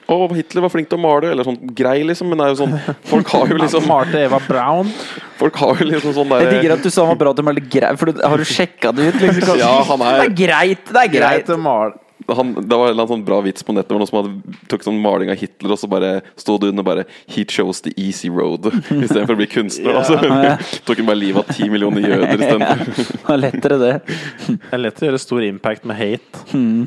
Og Hitler var flink til å male, eller sånn grei, liksom. Men det er jo sånn Folk har jo liksom Malte Eva Brown. Folk har jo liksom sånn Jeg digger at du sa han var bra til å male grei, for du, har du sjekka det ut? Liksom? Ja, han er- Det er greit, det er greit. Greit å male. Han, Det var en sånn bra vits på nettet hvor noen som hadde tok sånn maling av Hitler, og så bare sto det under bare 'He chose the easy road' istedenfor å bli kunstner. Og så tok han bare livet av ti millioner jøder istedenfor. Det er lettere, det. Det er lett å gjøre stor impact med hate.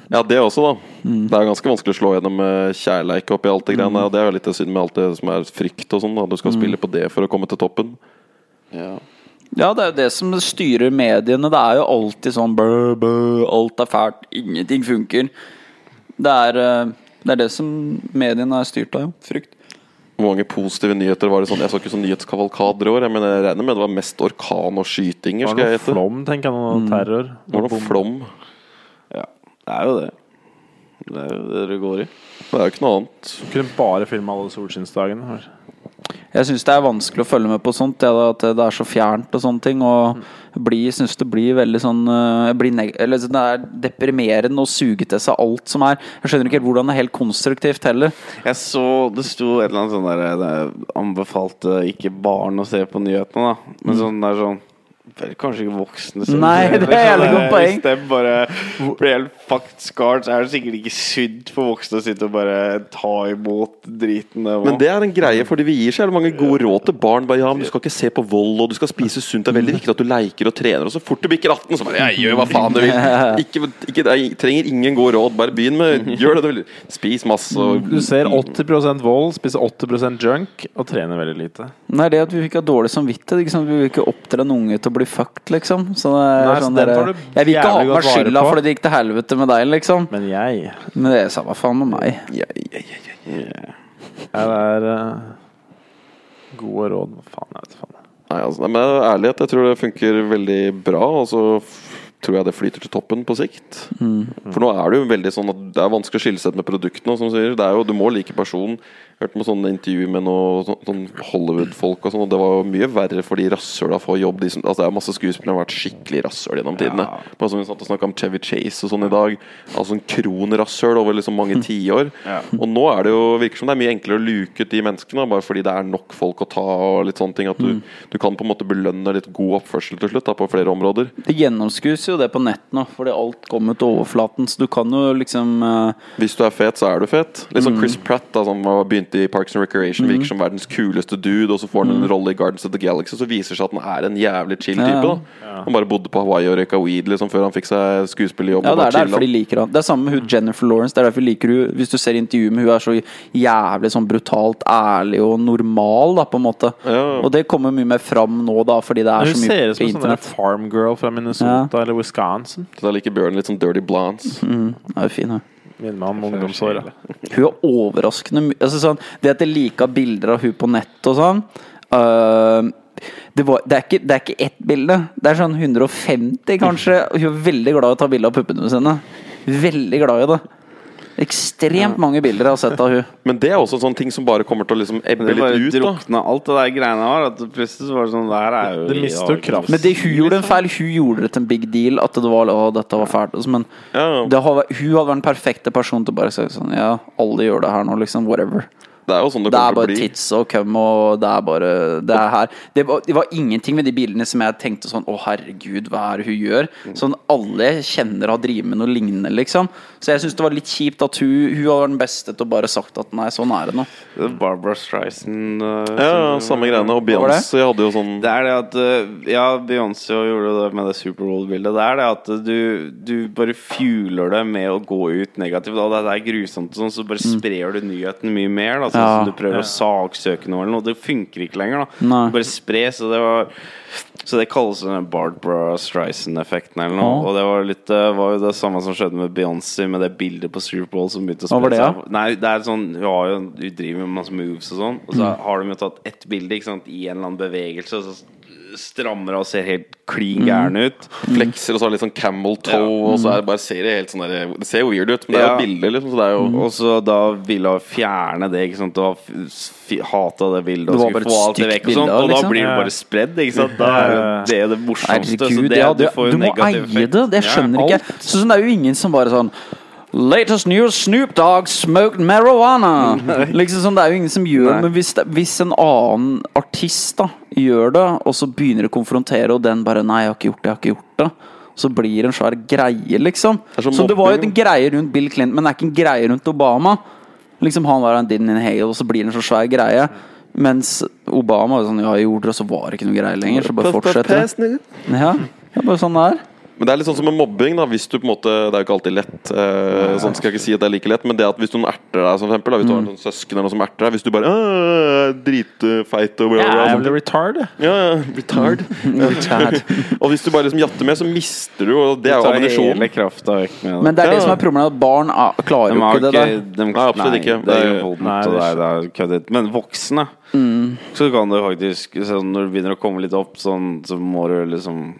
Ja, det også, da. Det er ganske vanskelig å slå gjennom med kjærleik oppi alt det greiene. Og det er jo litt det synd med alt det som er frykt og sånn. Du skal spille på det for å komme til toppen. Ja. Ja, det er jo det som styrer mediene. Det er jo alltid sånn bø, bø, alt er fælt, ingenting funker. Det er, eh, det er det som mediene er styrt av, jo. Frykt. Hvor mange positive nyheter var det sånn Jeg så ikke sånn nyhetskavalkader i år, jeg, mener, jeg regner med det var mest orkan og skytinger. Var det noe flom, tenker jeg. Noe terror. Det var noe flom. ja. Det er jo det. Det er jo det det går i. Det er jo ikke noe annet. Du Kunne bare filme alle solskinnsdagene. Jeg syns det er vanskelig å følge med på sånt. Ja, at det er så fjernt og sånne ting. Og jeg syns det blir veldig sånn eh, blir neg eller, Det er deprimerende å suge til seg alt som er. Jeg skjønner ikke helt hvordan det er helt konstruktivt heller. Jeg så det sto et eller annet sånn der Det anbefalte ikke barn å se på nyhetene, da. Men sånn det er sånn vel, Kanskje ikke voksne som Nei, det er jævlig godt poeng. Hvis de bare blir helt fucked scarred, så er det sikkert ikke sydd for voksne å sitte og bare ta imot driten. der Men det er en greie, fordi vi gir så jævlig mange gode råd til barn. Bare, ja, men Du skal ikke se på vold, og du skal spise sunt. Det er veldig viktig at du leker og trener. Og så fort du bikker 18, så bare jeg gjør hva faen du vil. Ikke, ikke, jeg trenger ingen gode råd. Bare begynn med Gjør det du vil. Spis masse. Og, Du ser 80% vold, spiser 80% junk og trener veldig lite. Det er det at vi fikk ha dårlig samvittighet. Liksom. Vi vil ikke oppdra en unge til å bli fucked, liksom. Så det er Nei, så sånn den derre- tar du Jeg vil ikke ha jævlig meg godt vare skylda på. fordi det gikk til helvete med deg, liksom. Men jeg Men det er samme faen med meg. Jeg er eh, gode råd. Hva faen, jeg vet faen. Nei, altså, nei, men ærlighet, jeg tror det funker veldig bra. Og så f- tror jeg det flyter til toppen på sikt. For nå er det jo veldig sånn at det er vanskelig å skille seg ut med produktene. Som du sier. Det er jo, du må like personen. Hørte med sånne intervjuer med noen sånn, Hollywood-folk, og sånn Og det var mye verre for de rasshøla å få jobb. De som, altså, det er masse skuespillere som har vært skikkelig rasshøl gjennom tidene. Bare som vi satt og snakket om Chevy Chase og sånn i dag. Altså en kronrasshøl over liksom mange tiår. Og nå er det jo virker som det er mye enklere å luke ut de menneskene, bare fordi det er nok folk å ta og litt sånne ting. At du, du kan på en måte belønne litt god oppførsel til slutt da, på flere områder. Det gjennomskues jo det på nett nå, fordi alt kommer til overflaten. Så du kan jo liksom uh... Hvis du er fet, så er du fet. Litt sånn Chris Pratt, da, som har begynt i Parks and Recreation, virker som verdens kuleste dude, og så får han en rolle i Gardens of the Galaxy, så viser det seg at han er en jævlig chill type. type. ja. Han bare bodde på Hawaii og røyka weed liksom, før han fikk seg skuespillerjobb. Ja, det er derfor de liker han. Det er samme med hun Jennifer Lawrence. Det er derfor liker hun Hvis du ser intervjuet med hun er så jævlig sånn brutalt ærlig og normal, da, på en måte. Ja. Og det kommer mye mer fram nå, da, fordi det er Hun så mye ser ut som en sånn der farm girl fra Minnesota eller Wisconsin. Så da liker Bjørn litt sånn dirty blondes. Mm, det er jo fin, hun. Minner meg om ungdomsåra. Hun er overraskende mye altså sånn, Det at jeg liker bilder av hun på nett og sånn øh, det, var, det, er ikke, det er ikke ett bilde. Det er sånn 150, kanskje. Hun er veldig glad i å ta bilde av puppene sine. Veldig glad i det. Ekstremt mange bilder jeg har sett av hun Men det er også en sånn ting som bare kommer til å liksom ebbe Det bare litt ut. da drukna alt det der greiene var. At plutselig så var det sånn Der er jo Det mister jo kraft. Men det, hun gjorde en feil. Hun gjorde det til en big deal. At det var, å, dette var fælt altså, Men Ja. det har, vært- hun hadde vært den perfekte personen til å bare si sånn Ja, alle gjør det her nå, liksom. Whatever. Det er jo sånn det Det er kommer til å bli. Det er bare tits og cum, og det er bare Det er her det var, det var ingenting med de bildene som jeg tenkte sånn Å, herregud, hva er det hun gjør? Sånn alle jeg kjenner har drevet med noe lignende, liksom. Så jeg syns det var litt kjipt at hun Hun var den beste til å bare sagt at nei, sånn er det nå. Barbara Streisand uh, Ja, samme greiene. Og? Beyoncé hadde jo sånn Det er det at uh, Ja, Beyoncé gjorde det med det Superbowl-bildet. Det er det at uh, du, du bare fueler det med å gå ut negativt. Og det er grusomt, og sånn, så bare sprer du nyheten mye mer. Da, Ja. som du prøver å saksøke noe eller noe. Det funker ikke lenger. da Nei. Bare spres. Så det var Så det kalles den Barbara Streisand-effekten eller noe. Ja. Og det var litt Det var jo det samme som skjedde med Beyoncé med det bildet på Superbowl som begynte å spre det, seg. Nei, det er sånn Hun har jo Hun driver med masse moves og sånn, og så Mm. har de jo tatt ett bilde ikke sant, i en eller annen bevegelse, og så strammer og ser helt Mm. klin gæren ut. flekser, og så har litt sånn camel toe, Ja. og så er det bare ser det helt sånn der Det ser weird ut, men det er jo Ja. bilder, liksom. Så det er jo Og så da ville hun fjerne det, ikke sant, og hata det bildet og skulle få alt det vekk, og sånt, bilde, og da liksom. blir det bare spredd, ikke sant. Da er jo det det morsomste. så det, ja, du, du, du må eie det. Det skjønner ja. ikke. Så sånn, det er jo ingen som bare sånn Latest news, Snoop Dogg smoked marijuana. Liksom sånn, Det er jo ingen som gjør det. Men hvis, det, hvis en annen artist da gjør det, og så begynner å konfrontere, og den bare 'Nei, jeg har ikke gjort det, jeg har ikke gjort det', så blir det en svær greie, liksom. Det så, Så det var jo en greie rundt Bill Clinton, men det er ikke en greie rundt Obama. Liksom Han var en didn't inhale, og så blir det en så svær greie. Mens Obama var sånn Ja, jeg gjorde det, og så var det ikke noe greie lenger. Så bare fortsetter det. Ja, er bare sånn det er. Men det er litt sånn som med mobbing. da Hvis du på en måte Det er jo ikke alltid lett. Eh, sånn skal jeg ikke si at det er like lett Men det at hvis noen erter deg, som eksempel, da, hvis du har noen søsken eller noe som erter deg Hvis du bare «Åh, Dritfeit og bla, bla, bla, sånn. retard. Ja, ja, retard. og hvis du bare liksom jatter med, så mister du, og det er jo ammunisjon. Men det er det som er problemet, at barn er, klarer jo ikke det der. de, Nei, absolutt ikke. Det er jo Nei, og det det er, det er. Men voksne, så kan du faktisk sånn, Når du begynner å komme litt opp, sånn, så må du liksom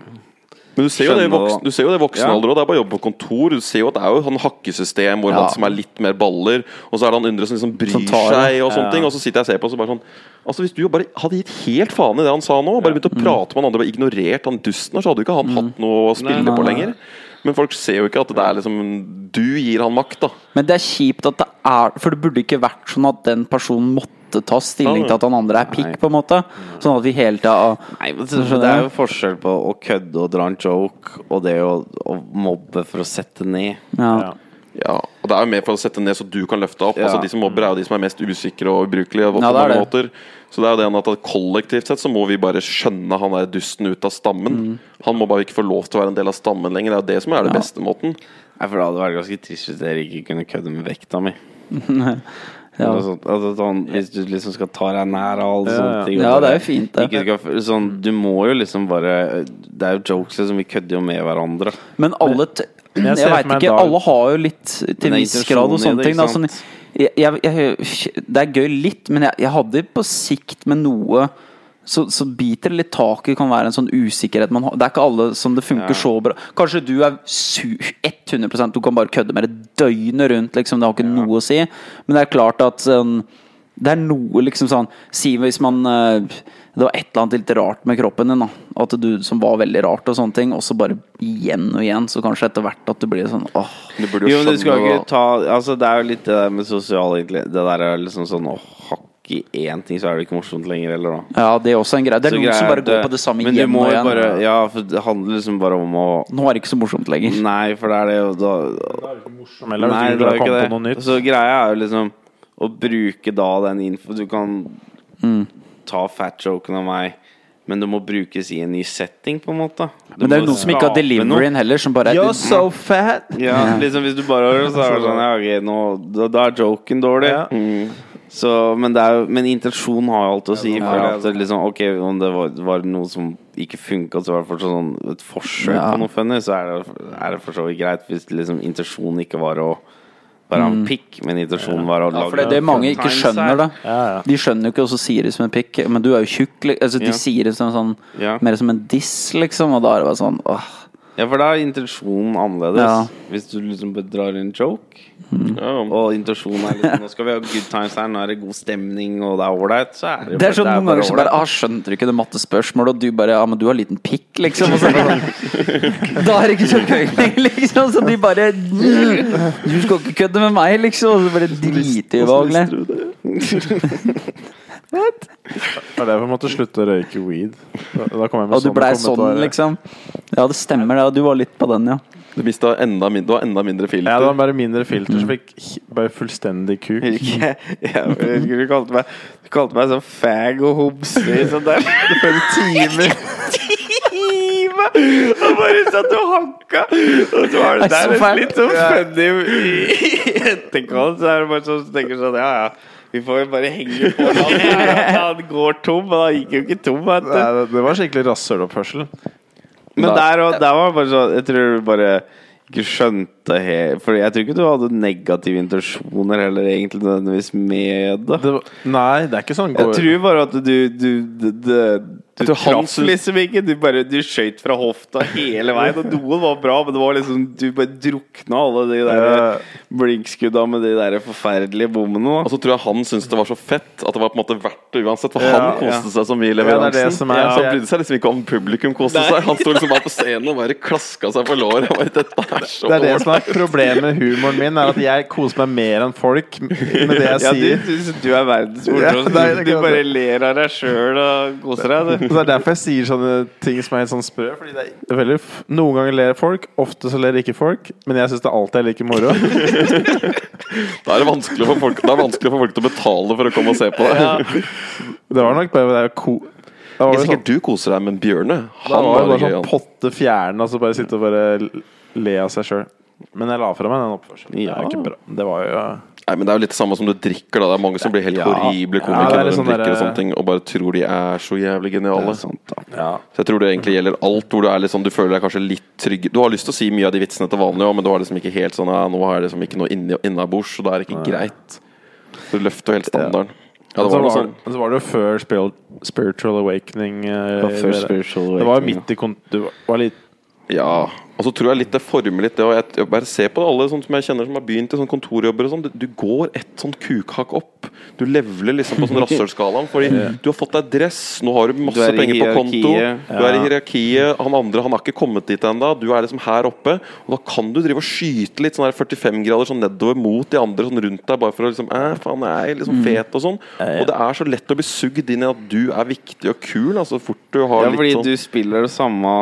Men du ser jo det i voksen, det. du ser jo det i voksen Ja. alder òg. Det er bare å jobbe på kontor. Du ser jo at det er jo sånn hakkesystem hvor Ja. han som er litt mer baller, og så er det han yndre som liksom bryr Som seg og sånne ting. Og så sitter jeg og ser på og så bare sånn Altså Hvis du bare hadde gitt helt faen i det han sa nå, og bare begynt å prate med han andre, bare ignorert han dusten, så hadde jo ikke han hatt noe å spille Nei, på nei. lenger. Men folk ser jo ikke at det er liksom Du gir han makt, da. Men det er kjipt at det er For det burde ikke vært sånn at den personen måtte ta stilling til at han andre er pikk, på en måte. Sånn at vi hele tida Nei, men det, det er jo forskjell på å kødde og dra en joke, og det å, å mobbe for å sette ned. ja. Ja. Ja, og Det er jo mer for å sette ned så du kan løfte opp. Ja. Altså De som mobber, er jo de som er mest usikre og ubrukelige. På Ja, det er mange det. måter Så det er jo det at kollektivt sett så må vi bare skjønne han der dusten ut av stammen. Mm. Han må bare ikke få lov til å være en del av stammen lenger. Det er jo det som er det Ja. beste måten. Nei, for det hadde vært ganske trist hvis dere ikke kunne kødde med vekta mi. Ja. Eller sånt. Altså, sånn, hvis du liksom skal ta deg nær av alle Ja, sånne ja. ting. Ja, det er jo fint, det. Ikke skal, sånn, du må jo liksom bare Det er jo jokes, liksom. Vi kødder jo med hverandre. Men alle t Men jeg Jeg, veit ikke. Alle har jo litt til en viss grad og sånne det, ting. Da. Sånn, jeg, jeg, jeg, det er gøy litt, men jeg, jeg hadde på sikt med noe så, så biter det litt tak i kan være en sånn usikkerhet man har. Det er ikke alle som det funker Ja. så bra. Kanskje du er su 100 Du kan bare kødde med det døgnet rundt, liksom. Det har ikke noe å si. Men det er klart at um, det er noe liksom sånn Si hvis man uh, Det var et eller annet litt rart med kroppen din, da. At du, som var veldig rart og sånne ting. Og så bare igjen og igjen. Så kanskje etter hvert at du blir sånn åh. Du burde Jo, jo men du skal skjønne ikke ta Altså, det er jo litt det der med sosial Det der er liksom sånn å i én ting, så er det ikke morsomt lenger, heller, da. Ja, det er også en greie. Det er Så noen som bare er går på det samme Men igjen og igjen. bare Ja, for det handler liksom bare om å Nå er det ikke så morsomt lenger. Nei, for det er det jo da Eller Nei, hvis du det klarer er å komme ikke på noe det. nytt. Så greia er jo liksom å bruke da den info Du kan Mm. ta fat-joken av meg, men det må brukes i en ny setting, på en måte. Du Men det er jo noen som ikke har deliveryen heller, som bare You're so fat! Ja, liksom Hvis du bare hører så er det sånn Ja, ok, nå, da, da er joken dårlig. Ja. Så, men, det er jo, men intensjonen har jo alt å si. Ja, For at liksom, ok, Om det var, var noe som ikke funka, så var det fortsatt sånn et forsøk Ja. på noe funny, så er det, er det for så vidt greit. Hvis liksom intensjonen ikke var å være en pikk, men intensjonen var å lage Ja, for det er det mange ikke skjønner, da. Ja, ja. De skjønner jo ikke, og så sier de som en pikk. Men du er jo tjukk. Altså, de Ja. sier det som sånn Ja. mer som en diss, liksom. Og da er det bare sånn åh. Ja, for da er intensjonen annerledes. Ja. Hvis du liksom drar en joke, mm. og intensjonen er liksom Nå skal vi ha good times her, nå er det god stemning, og det er ålreit, så er det jo Det er sånn noen ganger som bare ålreit. ah, Skjønte du ikke det mattespørsmålet? Og du bare Ja, men du har liten pikk, liksom. Og så sånn, da er det ikke så gøy liksom. Så de bare Du skal ikke kødde med meg, liksom. Og så bare dritubehagelig. Det var derfor jeg måtte slutte å røyke weed. Da, da kom jeg med Og du sånn blei kommentar. sånn, liksom. Ja, det stemmer, det. Du var litt på den, ja. Du mista enda, min- du har enda mindre filter. Ja, det var bare mindre filter, så fikk bare fullstendig kuk. Jeg, jeg, du kalte meg Du kalte meg sånn fag og homse sånn der. For en time. Og bare satt og hanka. Og så var det er så der litt sånn funny i i etterkant. Så er det bare sånn så tenker sånn Ja, ja. Vi får jo bare henge på. han. han går tom. Men han gikk jo ikke tom, vet du. Nei, det, det var skikkelig rasshøloppførsel. Men der, og, der var det bare sånn Jeg tror du bare ikke skjønte helt For jeg tror ikke du hadde negative intensjoner heller, egentlig, nødvendigvis med det. Det var, nei, det er ikke sånn Jeg tror bare at du Du, du, du, du traff liksom ikke. Du bare Du skøyt fra hofta hele veien. Og noen var bra, men det var liksom Du bare drukna alle de der blinkskudda med de der forferdelige bommene. Og så tror jeg han syntes det var så fett at det var på en måte verdt det uansett. For Ja, han koste seg så mye i Ja, det er det leveransen. er- så han brydde seg liksom ikke om publikum koste Nei. seg. Han sto liksom bare på scenen og bare klaska seg på låret. Det er det som er problemet med humoren min, er at jeg koser meg mer enn folk med det jeg Ja, du, sier. du, du er verdens Ja, det er det du bare ler av deg sjøl og koser deg, du. Det er derfor jeg sier sånne ting som er helt sånn sprø. Fordi det er veldig f Noen ganger ler folk, ofte så ler ikke folk. Men jeg syns det alltid er like moro. Da er det vanskelig for folk, det er vanskelig for folk til å betale for å komme og se på det. Det var nok bare det er ko da var Ikke det sånn, du koser deg, men Bjørne Han var var det det bare sånn potte fjern, altså bare sitte og bare le av seg sjøl. Men jeg la fra meg den oppførselen. Det er Ja. ikke bra. Det var jo Nei, men Det er jo litt det samme som du drikker. da Det er mange som blir helt Ja. horrible komikere det er når de sånn drikker og sånne ting og bare tror de er så jævlig geniale. Sant. Ja. Så jeg tror det egentlig gjelder alt hvor du er litt sånn Du føler deg kanskje litt trygg Du har lyst til å si mye av de vitsene til vanlig òg, men du har liksom ikke helt sånn ja, Nå har jeg liksom ikke noe innabords, så da er det ikke greit. Du løfter jo helt standarden. Ja, det var noe var, sånn så var det jo før spiritual, spiritual Awakening. Det var før det- Spiritual Det var jo midt i. Du var litt Ja. Og så tror jeg litt det former litt det. Og jeg, bare ser på alle sånn som jeg kjenner som har begynt i sånn kontorjobber og sånn. Du, du går et sånn kukhakk opp. Du levler liksom på sånn rasshølskalaen. Fordi du har fått deg dress, nå har du masse Du er penger på konto. Ja. Du er i hierarkiet. Han andre han har ikke kommet dit ennå. Du er liksom her oppe. Og da kan du drive og skyte litt sånn her 45 grader sånn nedover mot de andre sånn rundt deg, bare for å liksom eh, faen, jeg er liksom fet og sånn. Og det er så lett å bli sugd inn i at du er viktig og kul. Altså fort du har Ja, litt fordi sånn du spiller det samme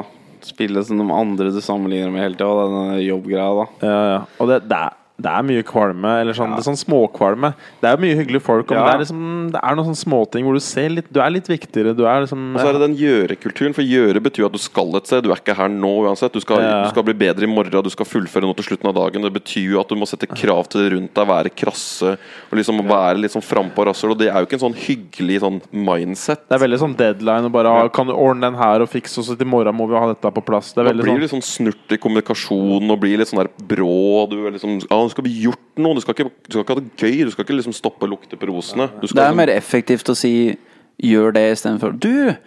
spillet som de andre du sammenligner med hele tida. Denne jobbgreia, da. Ja, ja. Og det, det, er, det er mye kvalme. Eller sånn, det er sånn småkvalme. Det er mye hyggelige folk, Ja. det er liksom Det er noen sånne småting hvor du ser litt Du er litt viktigere. Du er liksom Og så er det den gjøre-kulturen. For gjøre betyr at du skal et sted. Du er ikke her nå uansett. Du skal, Ja. du skal bli bedre i morgen, du skal fullføre noe til slutten av dagen. Det betyr jo at du må sette krav til det rundt deg, være krasse og liksom være litt sånn frampå rasshøl. Og det er jo ikke en sånn hyggelig sånn mindset. Det er veldig sånn deadline og bare ha, Kan du ordne den her og fikse, og så til morgen må vi ha dette på plass. Det er veldig sånn blir litt sånn snurt i kommunikasjonen og blir litt sånn der brå. Du er liksom Ja, nå skal bli gjort noe. Du skal, ikke, du skal ikke ha det gøy. Du skal ikke liksom stoppe lukteprosene. lukte på rosene. Det er liksom- mer effektivt å si 'gjør det' istedenfor 'du'.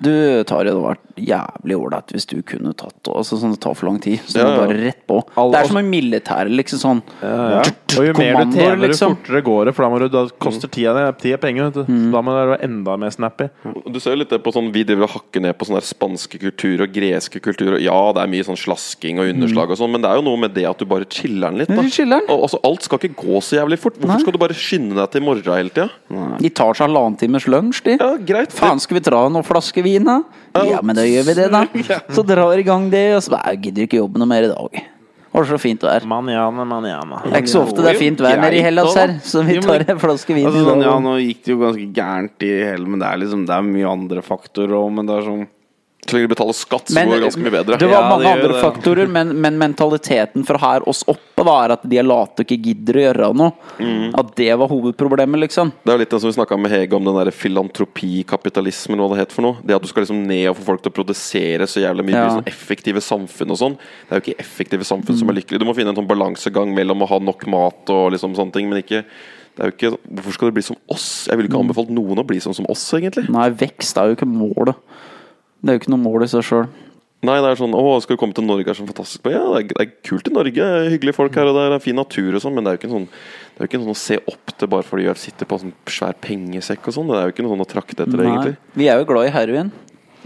Du tar det hadde vært jævlig ålreit hvis du kunne tatt det. Altså, sånn, det tar for lang tid. Så Ja, ja. bare rett på. Det er som en militær, liksom sånn. ja, ja. Og jo mer du tjener, liksom. jo fortere går det. For da, må du, da koster tida di er penger. Vet du. Så Da må du være enda mer snappy. Du ser jo litt det på sånn Vi driver og hakker ned på sånn der spanske kultur og greske kultur. Og ja, det er mye sånn slasking og underslag og sånn, men det er jo noe med det at du bare chiller'n litt. Da. Og, altså, alt skal ikke gå så jævlig fort. Hvorfor Nei. skal du bare skynde deg til morgenen morgen hele tida? De tar seg halvannen times lunsj, de. Ja, greit. Faen, skal vi dra noen flasker vin, da? Ja, men da gjør vi det, da. Så drar i gang det, og så bare, jeg gidder ikke jobbe noe mer i dag. Var det så fint vær. Manjana, manjana. Det er ikke så ofte det er fint vær nede i Hellas her, så vi tar en flaske vin. Altså, sånn, ja, nå gikk det jo ganske gærent i hele Men det er liksom Det er mye andre faktorer òg, men det er sånn Så lenge du betaler skatt, så Men går det ganske mye bedre. det var Ja, mange det andre det. faktorer, men, men mentaliteten fra her oss oppe da, er at de er late og ikke gidder å gjøre noe. Mm. At det var hovedproblemet, liksom. Det er litt det som vi snakka med Hege om den der filantropikapitalismen, hva det het for noe. Det at du skal liksom ned og få folk til å produsere så jævlig mye. Ja. Sånn effektive samfunn og sånn. Det er jo ikke effektive samfunn som er lykkelige. Du må finne en sånn balansegang mellom å ha nok mat og liksom sånne ting, men ikke det er jo ikke, Hvorfor skal det bli som oss? Jeg ville ikke anbefalt noen å bli sånn som oss, egentlig. Nei, vekst er jo ikke målet. Det er jo ikke noe mål i seg sjøl. Nei, det er sånn Å, skal du komme til Norge? er så fantastisk. Ja, det er, det er kult i Norge. Hyggelige folk her, og det er fin natur og sånn, men det er jo ikke sånn Det er jo ikke sånn å se opp til bare fordi vi sitter på en sånn svær pengesekk og sånn. Det er jo ikke noe sånn å trakte etter, egentlig. Vi er jo glad i heroin.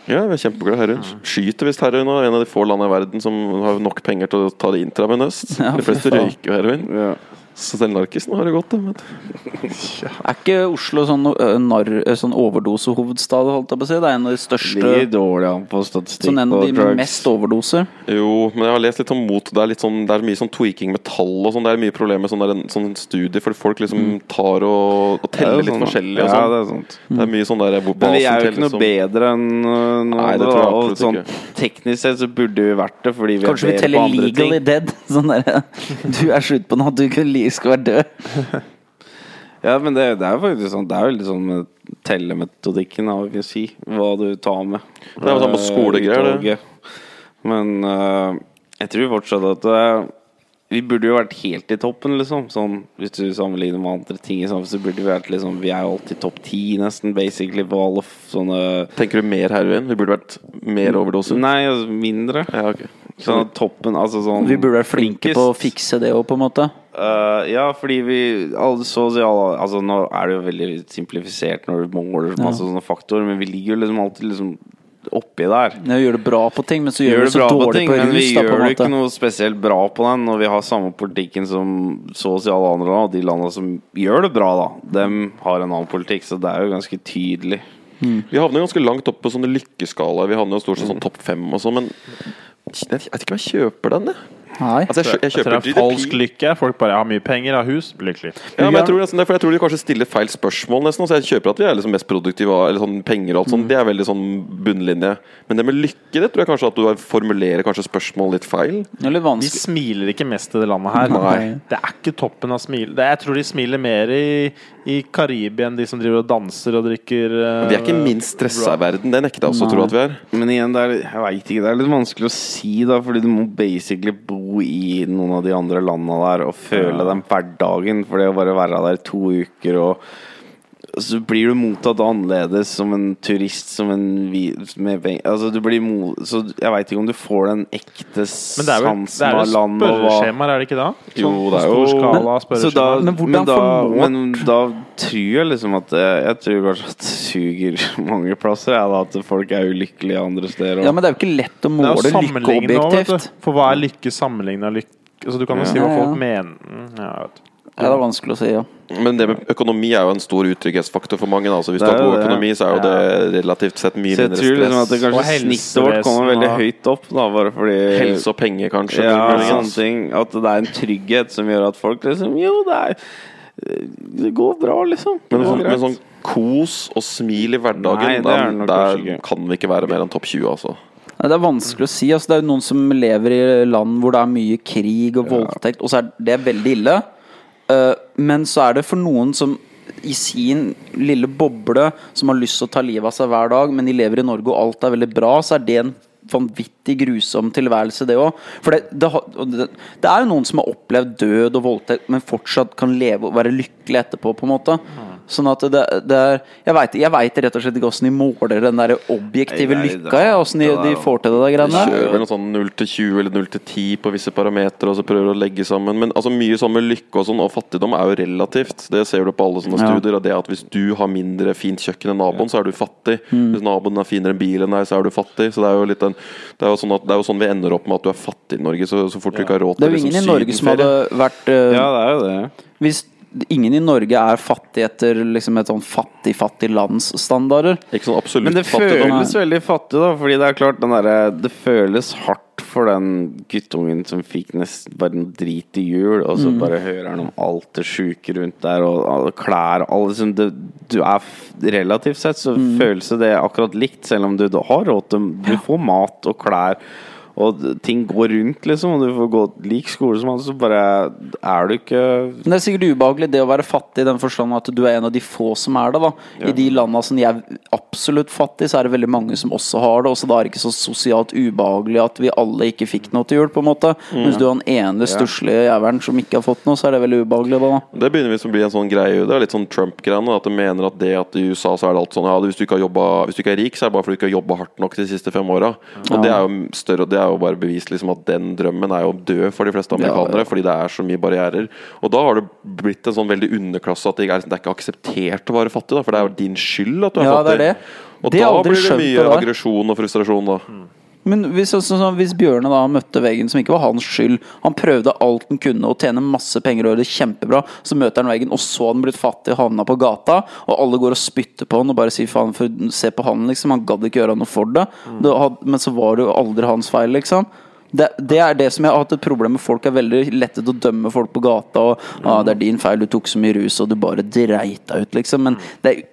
Ja, vi er kjempeglade i heroin. Skyter visst heroin og er en av de få landene i verden som har nok penger til å ta det intravenøst. Ja, de fleste røyker jo heroin. ja. Så selv narkisen har det godt. da, vet du. Er ikke Oslo sånn, narr, sånn overdosehovedstad, holdt jeg på å si? Det er en av de største dårlig an på statistikk Sånn en av de med drugs. mest overdoser. Jo, men jeg har lest litt om mot. Det er, litt sånn, det er mye sånn tweaking med tall og sånn. Det er mye problemer med sånn, der, sånn studie, fordi folk liksom tar og, og er teller litt sånn, forskjellig og Ja, sånn. det er sant. Det er mye sånn der hvor Men vi er jo ikke noe teller som- bedre enn uh, noen Nei, det tror jeg absolutt Og sånn, teknisk sett så burde vi vært det, fordi vi Kanskje vi er bedre på teller andre legally ting. dead. Sånn der, Du er slutt på noe, du kunne li- skal være død. Ja, men det, det er jo faktisk sånn Det er jo litt sånn med tellemetodikken, har vi si. Hva du tar med. Det er jo samme på skolegreier, det. Men uh, jeg tror fortsatt at eh, vi burde jo vært helt i toppen, liksom. Sånn, hvis du sammenligner med andre ting i samfunnet, så burde vi vært liksom Vi er jo alltid topp ti, nesten, basically, på alle sånne Tenker du mer heroin? Vi burde vært mer overdose? Nei, altså mindre. Ja, okay. Sånn at toppen Altså sånn Vi burde vært flinke på å fikse det òg, på en måte. Eh, ja, fordi vi alle, så å si alle, Altså Nå er det jo veldig simplifisert når du måler masse sånne faktorer, men vi ligger jo liksom alltid liksom oppi der. Ja, gjør det bra på ting, men så gjør, Gjør det så bra på ting, på, men vi da, gjør det ikke noe spesielt bra på den når vi har samme politikken som så å si alle andre land. Og de landene som gjør det bra, da, dem har en annen politikk, så det er jo ganske tydelig. Vi havner ganske langt opp på sånne lykkeskala. Vi havner jo stort sett sånn topp fem og sånn, men jeg vet ikke om jeg kjøper den, jeg. Nei. Altså, jeg, jeg, kjøper Jeg tror det er falsk lykke. Folk bare har mye penger, har hus, lykkelig. Ja, men jeg tror, nesten jeg tror de kanskje stiller feil spørsmål, nesten. Altså, jeg kjøper at vi er liksom mest produktive, eller sånn penger og alt sånt. Det er veldig sånn bunnlinje. Men det med lykke, det tror jeg kanskje at du formulerer kanskje spørsmål litt feil. Det er litt De smiler ikke mest i det landet her. Nei. Det er ikke toppen av smil. Det, jeg tror de smiler mer i, i Karibia enn de som driver og danser og drikker uh, Vi er ikke minst stressa i verden. Det nekter jeg også å tro at vi er. Men igjen, det er, jeg vet ikke, det er litt vanskelig å si, da, fordi du må basically bo i noen av de andre landene der og føle den hverdagen. For det å bare være der i to uker og så blir du mottatt annerledes som en turist, som en med penger Altså, du blir. Så jeg veit ikke om du får den ekte sansen av land. det er jo land spørreskjemaer, er det ikke da? Jo, Sånn det er jo- skala men, da. Men men da, men da tror jeg liksom at eh, Jeg tror kanskje at det suger mange plasser, jeg, da, at folk er ulykkelige andre steder. Ja, men det er jo ikke lett å måle jo lykke objektivt. For hva er lykke sammenligna lykke? Altså, du kan jo si hva hva ja. folk mener ja, jeg vet. Ja, det er vanskelig å si, ja. Men det med økonomi er jo en stor utrygghetsfaktor for mange. Altså, hvis du har god økonomi, så er jo det relativt sett mye Så jeg mindre tror liksom at det stress. Og kanskje snittet vårt kommer veldig høyt opp, da, bare fordi Helse og penger, kanskje. Ja, sånne ting. At det er en trygghet som gjør at folk liksom Jo, det er Det går bra, liksom. Men, går sånn, men sånn kos og smil i hverdagen, Nei, er nok der kan vi ikke være mer enn topp 20, altså. Nei, Det er vanskelig å si. Altså, det er jo noen som lever i land hvor det er mye krig og voldtekt, og så er det veldig ille. Eh, men så er det for noen som i sin lille boble som har lyst til å ta livet av seg hver dag, men de lever i Norge og alt er veldig bra, så er det en vanvittig grusom tilværelse, det òg. For det, det, det, det er jo noen som har opplevd død og voldtekt, men fortsatt kan leve og være lykkelig etterpå, på en måte. Sånn at det, det er Jeg veit rett og slett ikke åssen de måler den der objektive Nei, det- lykka, jeg. Åssen de, de får til det der greiene der. kjører vel noe sånn 0 til 20 eller 0 til 10 på visse parametere, og så prøver å legge sammen. Men altså, mye sånn med lykke og sånn, og fattigdom er jo relativt. Det ser du på alle sånne Ja. studier. Og det at hvis du har mindre fint kjøkken enn naboen, så er du fattig. Mm. Hvis naboen er finere enn bilen deg, så er du fattig. Så det er jo litt en, det er jo sånn at det er jo sånn vi ender opp med at du er fattig i Norge, så, så fort du ikke har råd Det er jo ingen i liksom, Norge som hadde vært uh, Ja, det er jo det. Hvis ingen i Norge er fattig etter liksom et sånn fattig-fattig lands standarder Ikke sånn absolutt Men det fattig, føles veldig fattig, da. Fordi det er klart den derre Det føles hardt for den guttungen som fikk nesten bare en drit i jul, og så bare hører han om alt det sjuke rundt der, og alle klær alle, liksom, det, Du er Relativt sett så føles det akkurat likt, selv om du, du har råd til Du får mat og klær. Og ting går rundt, liksom, og du får gå lik skole som han, så bare er du ikke Men det er sikkert ubehagelig det å være fattig i den forstand at du er en av de få som er det. da I de landene som de er absolutt fattige, så er det veldig mange som også har det. Og så da er det ikke så sosialt ubehagelig at vi alle ikke fikk noe til jul, på en måte. Mens du er den ene stusslige jævelen som ikke har fått noe, så er det veldig ubehagelig da. Det begynner visst å bli en sånn greie Det er litt sånn Trump-greiene. At de mener at det at i USA så er det alt sånn Ja, hvis du ikke har jobbet, Hvis du ikke er rik, så er det bare fordi du ikke har jobba hardt nok de siste fem åra. Og det er jo større Det er jo bare bevist liksom at den drømmen er jo død for de fleste amerikanere. Fordi det er så mye barrierer. Og da har det blitt en sånn veldig underklasse at det er, det er ikke akseptert å være fattig. Da, for det er jo din skyld at du er Ja, det fattig. er det. Og Det da blir det mye aggresjon og frustrasjon, da. Men hvis, altså, hvis Bjørne da møtte veggen som ikke var hans skyld Han prøvde alt han kunne å tjene masse penger og gjøre det kjempebra. Så møter han veggen, og så har han blitt fattig og havna på gata. Og alle går og spytter på han og bare sier faen, se på han, liksom. Han gadd ikke gjøre noe for det. det had, men så var det jo aldri hans feil, liksom. Det, det er det som jeg har hatt et problem med. Folk er veldig lette til å dømme folk på gata. Og ah, 'Det er din feil, du tok så mye rus, og du bare dreit deg ut', liksom. Men det er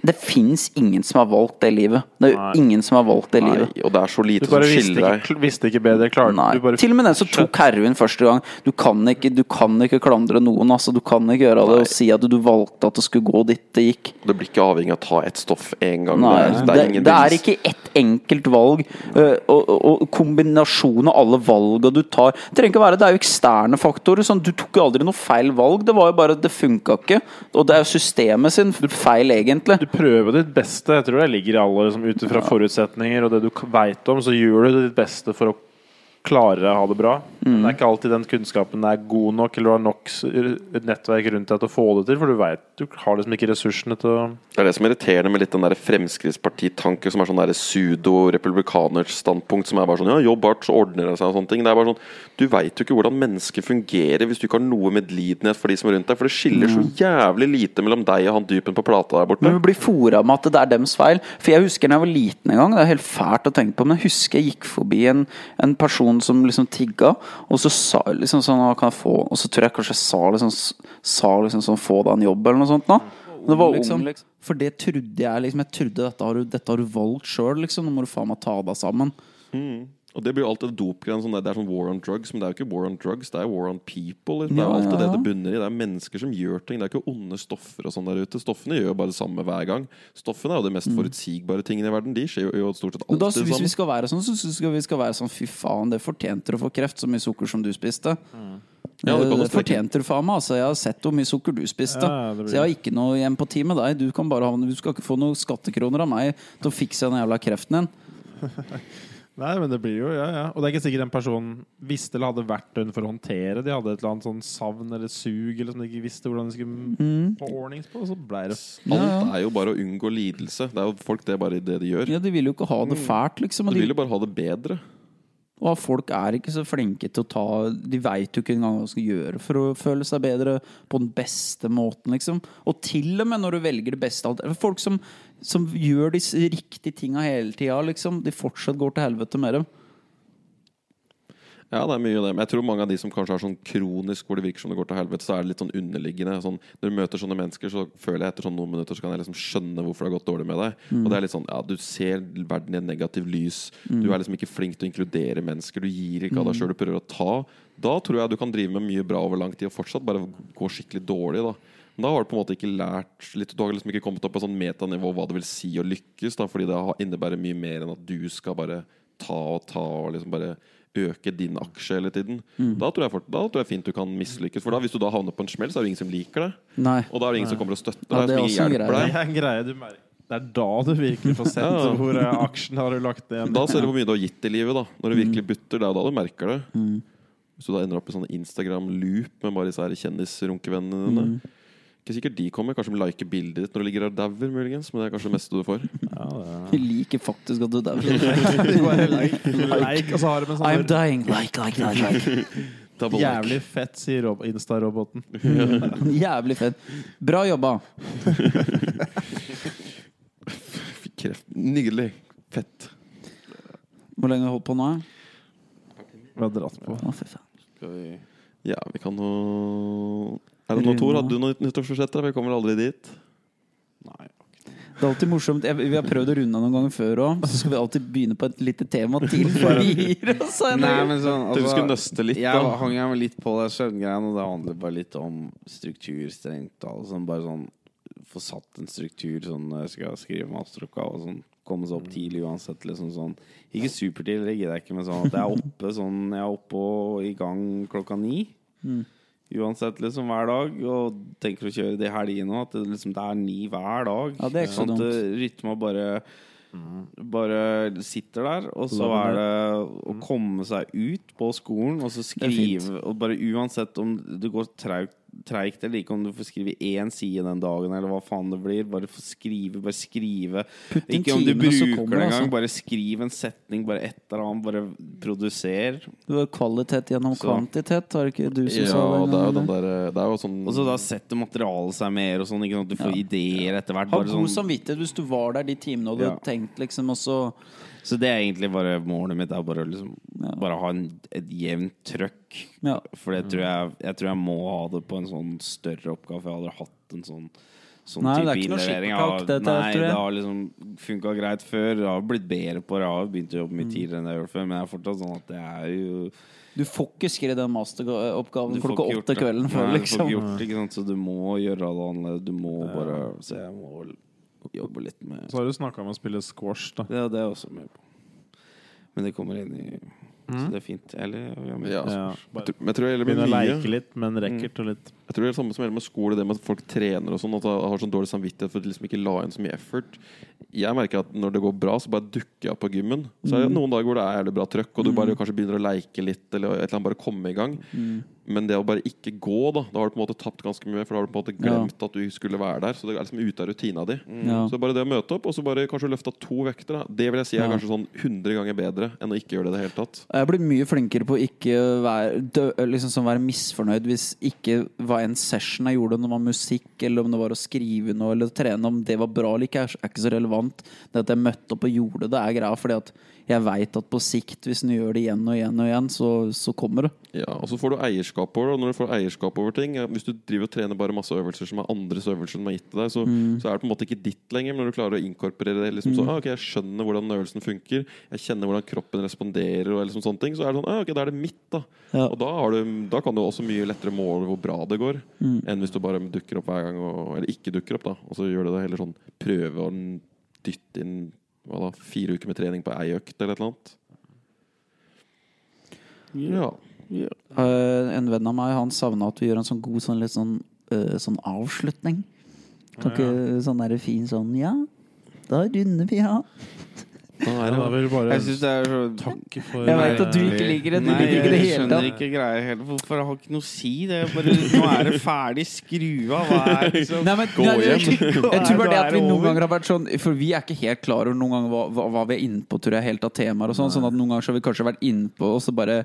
det fins ingen som har valgt det livet. Det er jo Nei. ingen som har valgt det Nei, livet. og det er så lite som skiller deg. ikke, visste ikke bedre. Klarte Nei. du bare Til og med den som tok heroin første gang. Du kan ikke, du kan ikke klandre noen. Altså. Du kan ikke gjøre det og si at du valgte at det skulle gå dit det gikk. Det blir ikke avhengig av å ta ett stoff én gang. Nei, det, er, det, det, er ingen det er ikke ett enkelt valg. øh, Og, og, kombinasjonen kombinasjon av alle valga du tar Det trenger ikke å være Det er jo eksterne faktorer. Sånn, du tok jo aldri noe feil valg. Det var jo bare Det funka ikke. Og det er jo systemet sin feil, egentlig. Du prøver ditt beste. Jeg tror det ligger i alle liksom, Ut ifra forutsetninger og det du veit om, så gjør du ditt beste for å klare å ha det bra. Men det er ikke alltid den kunnskapen er god nok, eller du har nok nettverk rundt deg til å få det til, for du veit du har liksom ikke ressursene til å Det er det som er irriterende med litt den der Fremskrittspartitanke som er sånn pseudo-republikanerstandpunkt som er bare sånn Ja, jobb hardt, så ordner det seg og sånne ting. Det er bare sånn Du veit jo ikke hvordan mennesker fungerer hvis du ikke har noe medlidenhet for de som er rundt deg. For det skiller så jævlig lite mellom deg og han dypen på plata der borte. Men vi blir fora med at det er dems feil. For jeg husker da jeg var liten en gang, det er helt fælt å tenke på, men jeg husker jeg gikk forbi en, en person som liksom tigga, og så sa liksom sånn kan jeg få Og så tror jeg kanskje jeg sa liksom, sa liksom sånn Få deg en jobb, eller noe sånt. nå det var liksom, For det trodde jeg liksom Jeg trodde dette har du, dette har du valgt sjøl, liksom. Nå må du faen meg ta deg sammen. Og det blir jo alltid dopgreiene sånn der, Det er sånn war on drugs, men det er jo ikke war on drugs, det er war on people. liksom. Det er jo alltid ja, det ja. det bunner i. Det er mennesker som gjør ting. Det er ikke onde stoffer og sånn der ute. Stoffene gjør jo bare det samme hver gang. Stoffene er jo de mest forutsigbare tingene i verden. De skjer jo, jo stort sett alltid da, sammen. hvis vi skal være sånn, så syns vi vi skal være sånn Fy faen, det fortjente du å få kreft, så mye sukker som du spiste. Ja, det det du fortjente du faen meg. Altså, jeg har sett hvor mye sukker du spiste. Ja, blir- Så jeg har ikke noe empati med deg. Du, kan bare ha, du skal ikke få noen skattekroner av meg til å fikse den jævla kreften din. Nei, men det blir jo, ja, ja. Og det er ikke sikkert den personen visste eller hadde verktøyene for å håndtere. De hadde et eller annet sånn savn eller sug eller som de ikke visste hvordan de skulle få ordnings på. Og så ble det Alt er jo bare å unngå lidelse. Det er jo folk det er bare det de gjør. Ja, De vil jo ikke ha det fælt, liksom. og De de- vil jo bare ha det bedre. Og folk er ikke så flinke til å ta De veit jo ikke engang hva de skal gjøre for å føle seg bedre på den beste måten, liksom. Og til og med når du velger det beste Folk som, som gjør disse riktige tinga hele tida, liksom, de fortsatt går til helvete med dem. Ja, det er mye av det. Men jeg tror mange av de som kanskje har sånn kronisk hvor det virker som det går til helvete, så er det litt sånn underliggende. Sånn, når du møter sånne mennesker, så føler jeg etter sånn noen minutter så kan jeg liksom skjønne hvorfor det har gått dårlig med deg. Og det er litt sånn, ja, Du ser verden i et negativt lys. Du er liksom ikke flink til å inkludere mennesker. Du gir ikke av deg sjøl du prøver å ta. Da tror jeg du kan drive med mye bra over lang tid og fortsatt bare gå skikkelig dårlig. da men da har du på en måte ikke lært litt, Du har liksom ikke kommet opp på sånn metanivå hva det vil si å lykkes. Da, fordi det innebærer mye mer enn at du skal bare ta og ta og liksom bare øke din aksje hele tiden. Da, tror jeg fort, da tror jeg fint du kan mislykkes. For da hvis du da havner på en smell, så er det ingen som liker deg. Nei. Og da er det ingen som kommer og støtter Ja, deg. det er som også en greie. deg. Det er en greie du merker. Det er da du virkelig får sett Ja. hvor eh, aksjen har du lagt igjen. Da ser du hvor mye du har gitt i livet. da Når du virkelig butter. Det er da du merker det. Mm. Hvis du da ender opp i sånn Instagram-loop med bare disse kjendisrunkevennene dine. Mm. Ikke sikkert de kommer. Kanskje de liker bildet ditt når du ligger og dauer, muligens. Men det er kanskje det meste du får. Jeg liker faktisk at du dauer. Like, like, og så har de en I'm sånn dying. Like, like, like, like. Double like. jævlig fett, sier rob- Insta-roboten. Jævlig fett. Bra jobba. Fikk kreft. Nydelig. Fett. Hvor lenge har du holdt på nå? Vi har dratt på. Å, fy faen. Skal vi Ja, vi kan jo Er det noe, Tor? Hadde du noe nyttårsforsett? da? Vi kommer aldri dit. Nei. Det er alltid morsomt. Jeg, vi har prøvd å runde av noen ganger før òg. Så skal vi alltid begynne på et lite tema til før vi gir oss. Sånn vi skulle nøste litt, Jeg da. hang jeg meg litt på det søvngreiene, og det handler bare litt om struktur strengt talt. Sånn, bare sånn få satt en struktur sånn når jeg skal skrive masteroppgave og sånn. Komme seg opp tidlig uansett. Liksom sånn. Ikke supertidlig, det gidder jeg ikke, men sånn at jeg er oppe sånn Jeg er oppe og i gang klokka ni. Uansett, liksom hver dag. Og tenker å kjøre det i helgene òg. At det, liksom, det er ni hver dag. Ja, det er ikke så sånn at dumt. eh, rytma bare bare sitter der, og så er det å komme seg ut på skolen og så skrive Og bare uansett om det går treigt treigt eller ikke, om du får skrive én side den dagen, eller hva faen det blir, bare få skrive, bare skrive. Putt Ikke om du bruker kommer det engang, altså. bare skriv en setning, bare et eller annet, bare produser. Du har kvalitet gjennom Så. kvantitet, har det ikke du som Ja, sa det? det er jo den der Det er jo sånn Og så da setter materialet seg mer, og sånn, ikke sant? du får Ja. ideer etter hvert. Ha god sånn, samvittighet hvis du var der de timene og du Ja. hadde tenkt, liksom, og så så det er egentlig bare målet mitt, er bare liksom Ja. Bare ha en, et jevnt trøkk. Ja. For det tror jeg, jeg tror jeg må ha det på en sånn større oppgave. For jeg hadde hatt en sånn Sånn Nei, det er ikke noe skippertak, Jeg Nei, det har liksom funka greit før. Jeg har blitt bedre på det. Jeg har begynt å jobbe Mm. mye tidligere enn det jeg gjorde før. Men det er fortsatt sånn at det er jo Du får ikke skrevet den masteroppgaven klokka åtte det. kvelden før, Nei, Du får liksom. ikke gjort det, ikke sant? Så du må gjøre det annerledes. Du må bare Så jeg må jobbe litt med Så har du snakka om å spille squash, da. Det, det er jeg også med på. Men det kommer inn i Så det er fint. Eller ja, men- Ja. Ja, Jeg tror- jeg gjelder med Begynne å mye. leke litt, men racket og litt Jeg tror det er det samme som gjelder med skole, det med at folk trener og sånn, at de har sånn dårlig samvittighet for at de liksom ikke la inn så mye effort. Jeg merker at når det går bra, så bare dukker jeg opp på gymmen. Så er det noen dager hvor det er jævlig bra trøkk, og du bare kanskje begynner å leike litt, eller et eller annet, bare komme i gang. Men det å bare ikke gå, da, da har du på en måte tapt ganske mye, for da har du på en måte glemt at du skulle være der. Så det er liksom ute av rutina di. Ja. Så bare det å møte opp, og så bare kanskje løfta to vekter, da, det vil jeg si er Ja. kanskje sånn 100 ganger bedre enn å ikke gjøre det i det hele tatt. Jeg blir mye flinkere på å ikke være, liksom sånn være misfornøyd hvis ikke hva en session jeg gjorde, om det var musikk, eller om det var å skrive noe, eller trene, om det var bra eller ikke, er ikke så relevant. Det at jeg møtte opp og gjorde det, er greia, fordi at jeg veit at på sikt, hvis du gjør det igjen og igjen og igjen, så, så kommer det. Ja, og så får du eierskap over det. Og når du får eierskap over ting Hvis du driver og trener bare masse øvelser som er andres øvelser som er gitt til deg, så, så er det på en måte ikke ditt lenger. Men når du klarer å inkorporere det liksom så, ah, okay, jeg skjønner hvordan øvelsen funker, jeg kjenner hvordan kroppen responderer, og liksom sånne ting, så er det sånn ah, Ok, da er det mitt, da. Ja. Og da, har du, da kan du også mye lettere måle hvor bra det går, enn hvis du bare dukker opp hver gang, og, eller ikke dukker opp, da. Og så gjør du det heller sånn Prøve å dytte inn hva da, fire uker med trening på ei økt, eller et eller annet. Ja. Eh, en venn av meg han savna at vi gjør en sånn god sånn litt sånn, uh, sånn avslutning. Kan ikke sånn der fin sånn Ja, da runder vi av. Er Jeg syns det er så Takk for Jeg vet at du ikke liker det. Du Nei, liker ikke det jeg skjønner ikke greia heller. Hvorfor jeg har ikke noe å si? Det er bare, nå er det ferdig. Skru av. Hva er liksom Nei, men, Gå hjem. jeg tror bare det at vi det noen ganger har vært sånn For vi er ikke helt klar over noen ganger hva, hva, hva vi er inne på, tror jeg, helt av temaer og sånn. Sånn at noen ganger så har vi kanskje vært inne på, og så bare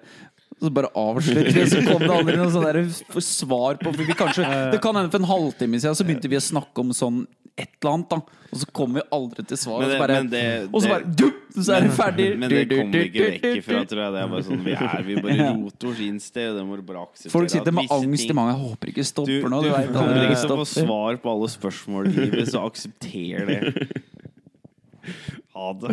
så bare avslutter vi, så kom det aldri noe sånn der svar på For vi kanskje, Det kan hende for en halvtime siden så begynte vi å snakke om sånn et eller annet, da. Og så kommer vi aldri til svar. Og så bare, det, og så, bare det, så er det ferdig! Men, men det kommer vi ikke vekk ifra, tror jeg. Det er bare sånn vi er. Vi bare roter oss inn sted. Folk sitter med angst ting. i mange. Jeg håper ikke stopper du, nå. Du, du vet, kommer ikke til å få svar på alle spørsmål i livet, så aksepter det. Ha det.